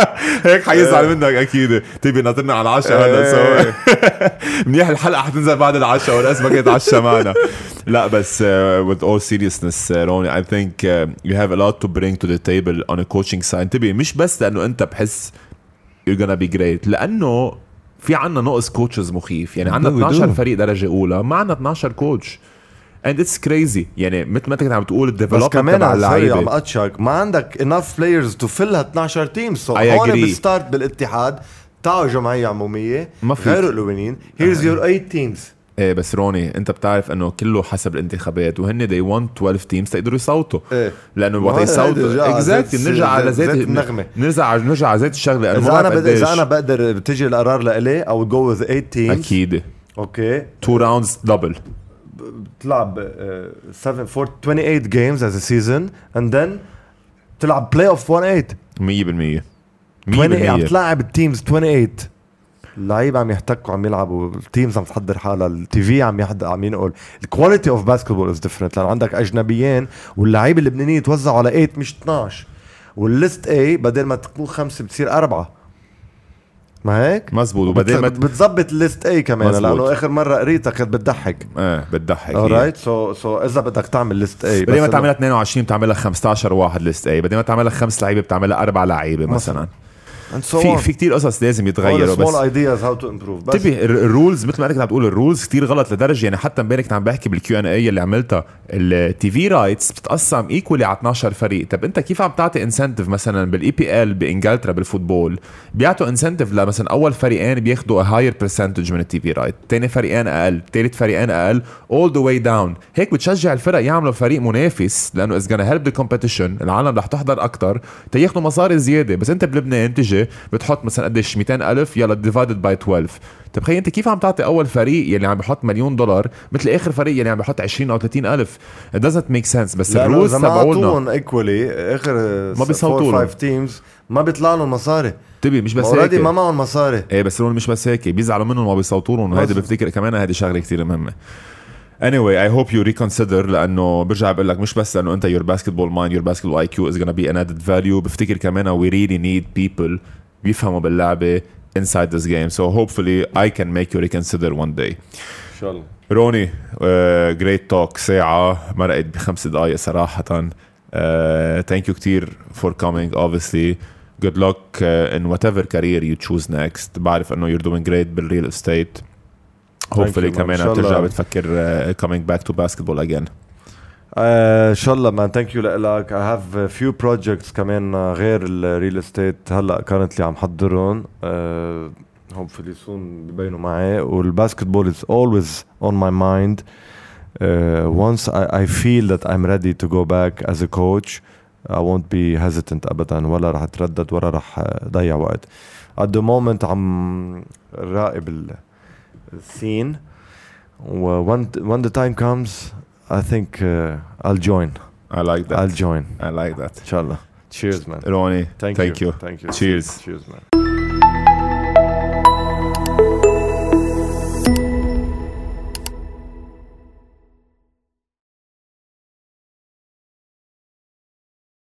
[SPEAKER 1] هيك حيزعل منك أكيد. تبي ناطرنا على العشاء هلا سو منيح الحلقة حتنزل بعد العشاء والناس ما كانت عشاء معنا. لا بس uh, with all seriousness uh, روني I think uh, you have a lot to bring to the table on a coaching side. انتبه مش بس لأنه انت بحس you're gonna be great لأنه في عنا نقص coaches مخيف. يعني عنا
[SPEAKER 2] We do.
[SPEAKER 1] 12 فريق درجة أولى ما عنا 12 coach and it's crazy. يعني مثل ما انت كنت عم تقول
[SPEAKER 2] بس
[SPEAKER 1] ال development
[SPEAKER 2] كمان
[SPEAKER 1] تبع
[SPEAKER 2] على السريع عم
[SPEAKER 1] اللعيبه
[SPEAKER 2] قطشك ما عندك enough players to fill ها 12 team
[SPEAKER 1] so
[SPEAKER 2] هون.
[SPEAKER 1] بت
[SPEAKER 2] start بالاتحاد. تعوا جمعيه عمومية.
[SPEAKER 1] ما فيك.
[SPEAKER 2] غيروا القوانين. Here's your 8 teams.
[SPEAKER 1] إيه بس روني انت بتعرف انه كله حسب الانتخابات وهن they want 12 teams تقدروا يصوتوا. إيه.
[SPEAKER 2] لأنه
[SPEAKER 1] وقت يصوتوا
[SPEAKER 2] exactly
[SPEAKER 1] بنرجع على
[SPEAKER 2] زيت النغمة.
[SPEAKER 1] نرجع نرجع على زيت
[SPEAKER 2] الشغلة
[SPEAKER 1] إذا
[SPEAKER 2] أنا
[SPEAKER 1] بعرف
[SPEAKER 2] بد...
[SPEAKER 1] إذا.
[SPEAKER 2] أنا بقدر بتجي القرار لإلي أو جو with 8 teams.
[SPEAKER 1] أكيد.
[SPEAKER 2] okay.
[SPEAKER 1] two rounds double
[SPEAKER 2] بتلعب 7 4 28 games as a season and then تلعب play off 1 8
[SPEAKER 1] 100%
[SPEAKER 2] 20 عم
[SPEAKER 1] 100%
[SPEAKER 2] تلاعب ال teams 28 اللعيبة عم يحتكوا عم يلعبوا ال teams عم تحضر حالها ال TV عم يحضر عم ينقل. ال quality of basketball is different لأنه عندك أجنبيين واللعيبه اللبنانيين توزعوا على 8 مش 12 وال list A بدل ما تكون خمسة بتصير أربعة. ما هيك؟
[SPEAKER 1] مزبوط. وبعدين ما
[SPEAKER 2] بتظبط ال list A كمان.
[SPEAKER 1] مزبوط.
[SPEAKER 2] لأنه آخر مرة قريتها كانت بتضحك.
[SPEAKER 1] إيه بتضحك. all
[SPEAKER 2] right so so إذا بدك تعمل list A
[SPEAKER 1] بعدين ما تعملها 22 بتعملها 15 واحد list A بعدين ما تعملها خمس لعيبة بتعملها أربع لعيبة مثلا. في في كثير قصص لازم يتغيروا
[SPEAKER 2] سمول
[SPEAKER 1] بس
[SPEAKER 2] ideas how to improve بس
[SPEAKER 1] انتبه ال- ال rules مثل ما انت كنت عم تقول ال rules كثير غلط لدرجة يعني حتى امبارح كنت عم بحكي بال Q&A اللي عملتها. ال TV rights بتتقسم equally على 12 فريق. طب انت كيف عم تعطي incentive مثلا بال EPL بإنجلترا بال football؟ بيعطوا incentive لمثلا أول فريقين بياخذوا higher percentage من ال TV right ثاني فريقين أقل ثالث فريقين أقل all the way down هيك بتشجع الفرق يعملوا فريق منافس لأنه is gonna help the competition العالم رح تحضر أكثر تياخذوا مصاري زيادة. بس انت بلبنان تجي بتحط مثلا قديش 200 ألف يلا divided by 12 طب خيي أنت كيف عم تعطي أول فريق يلي عم بحط مليون دولار مثل آخر فريق يلي عم بحط 20 أو 30 ألف؟ Doesn't make sense. بس ال
[SPEAKER 2] rules ما أعطوهم equally آخر
[SPEAKER 1] ما بيصوتوا لهم.
[SPEAKER 2] 5 teams ما بيطلع لهم مصاري.
[SPEAKER 1] تبي مش بس
[SPEAKER 2] already
[SPEAKER 1] هيك.
[SPEAKER 2] ما معهم مصاري.
[SPEAKER 1] إيه بس هون مش بس هيك. بيزعلوا منهم وما بيصوتوا لهم. وهيدي. بفتكر كمان هيدي شغلة كثير مهمة. Anyway I hope you reconsider لأنه برجع بقول لك مش بس لأنه انت your basketball mind your basketball IQ is gonna be an added value بفتكر كمان we really need people بيفهموا باللعبه inside this game so hopefully I can make you reconsider one day
[SPEAKER 2] ان شاء الله
[SPEAKER 1] روني great talk ساعة مرقت بخمس دقايق صراحة thank you كتير for coming obviously good luck uh, in whatever career you choose next بعرف انه you're doing great بال real
[SPEAKER 2] estate hopefully
[SPEAKER 1] كمان ترجع بتفكر coming back to basketball again
[SPEAKER 2] ان شاء الله man thank you لك I have few projects كمان uh, غير ال real estate هلا كانت اللي عم حضرهم. Uh, hopefully soon ببينوا معي. وال basketball is always on my mind وانس اي فيل ذات ايم ريدي تو جو باك از ا كوتش I won't be hesitant ابدا ولا رح أتردد ولا رح uh, ضيع وقت. At the moment عم راقب ال... scene. Well, when when the time comes, I think uh, I'll join.
[SPEAKER 1] I like that.
[SPEAKER 2] I'll join.
[SPEAKER 1] I like that.
[SPEAKER 2] Inshallah. Cheers, man.
[SPEAKER 1] Ronnie,
[SPEAKER 2] thank,
[SPEAKER 1] thank
[SPEAKER 2] you.
[SPEAKER 1] you.
[SPEAKER 2] Thank you.
[SPEAKER 1] Cheers.
[SPEAKER 2] Cheers, man.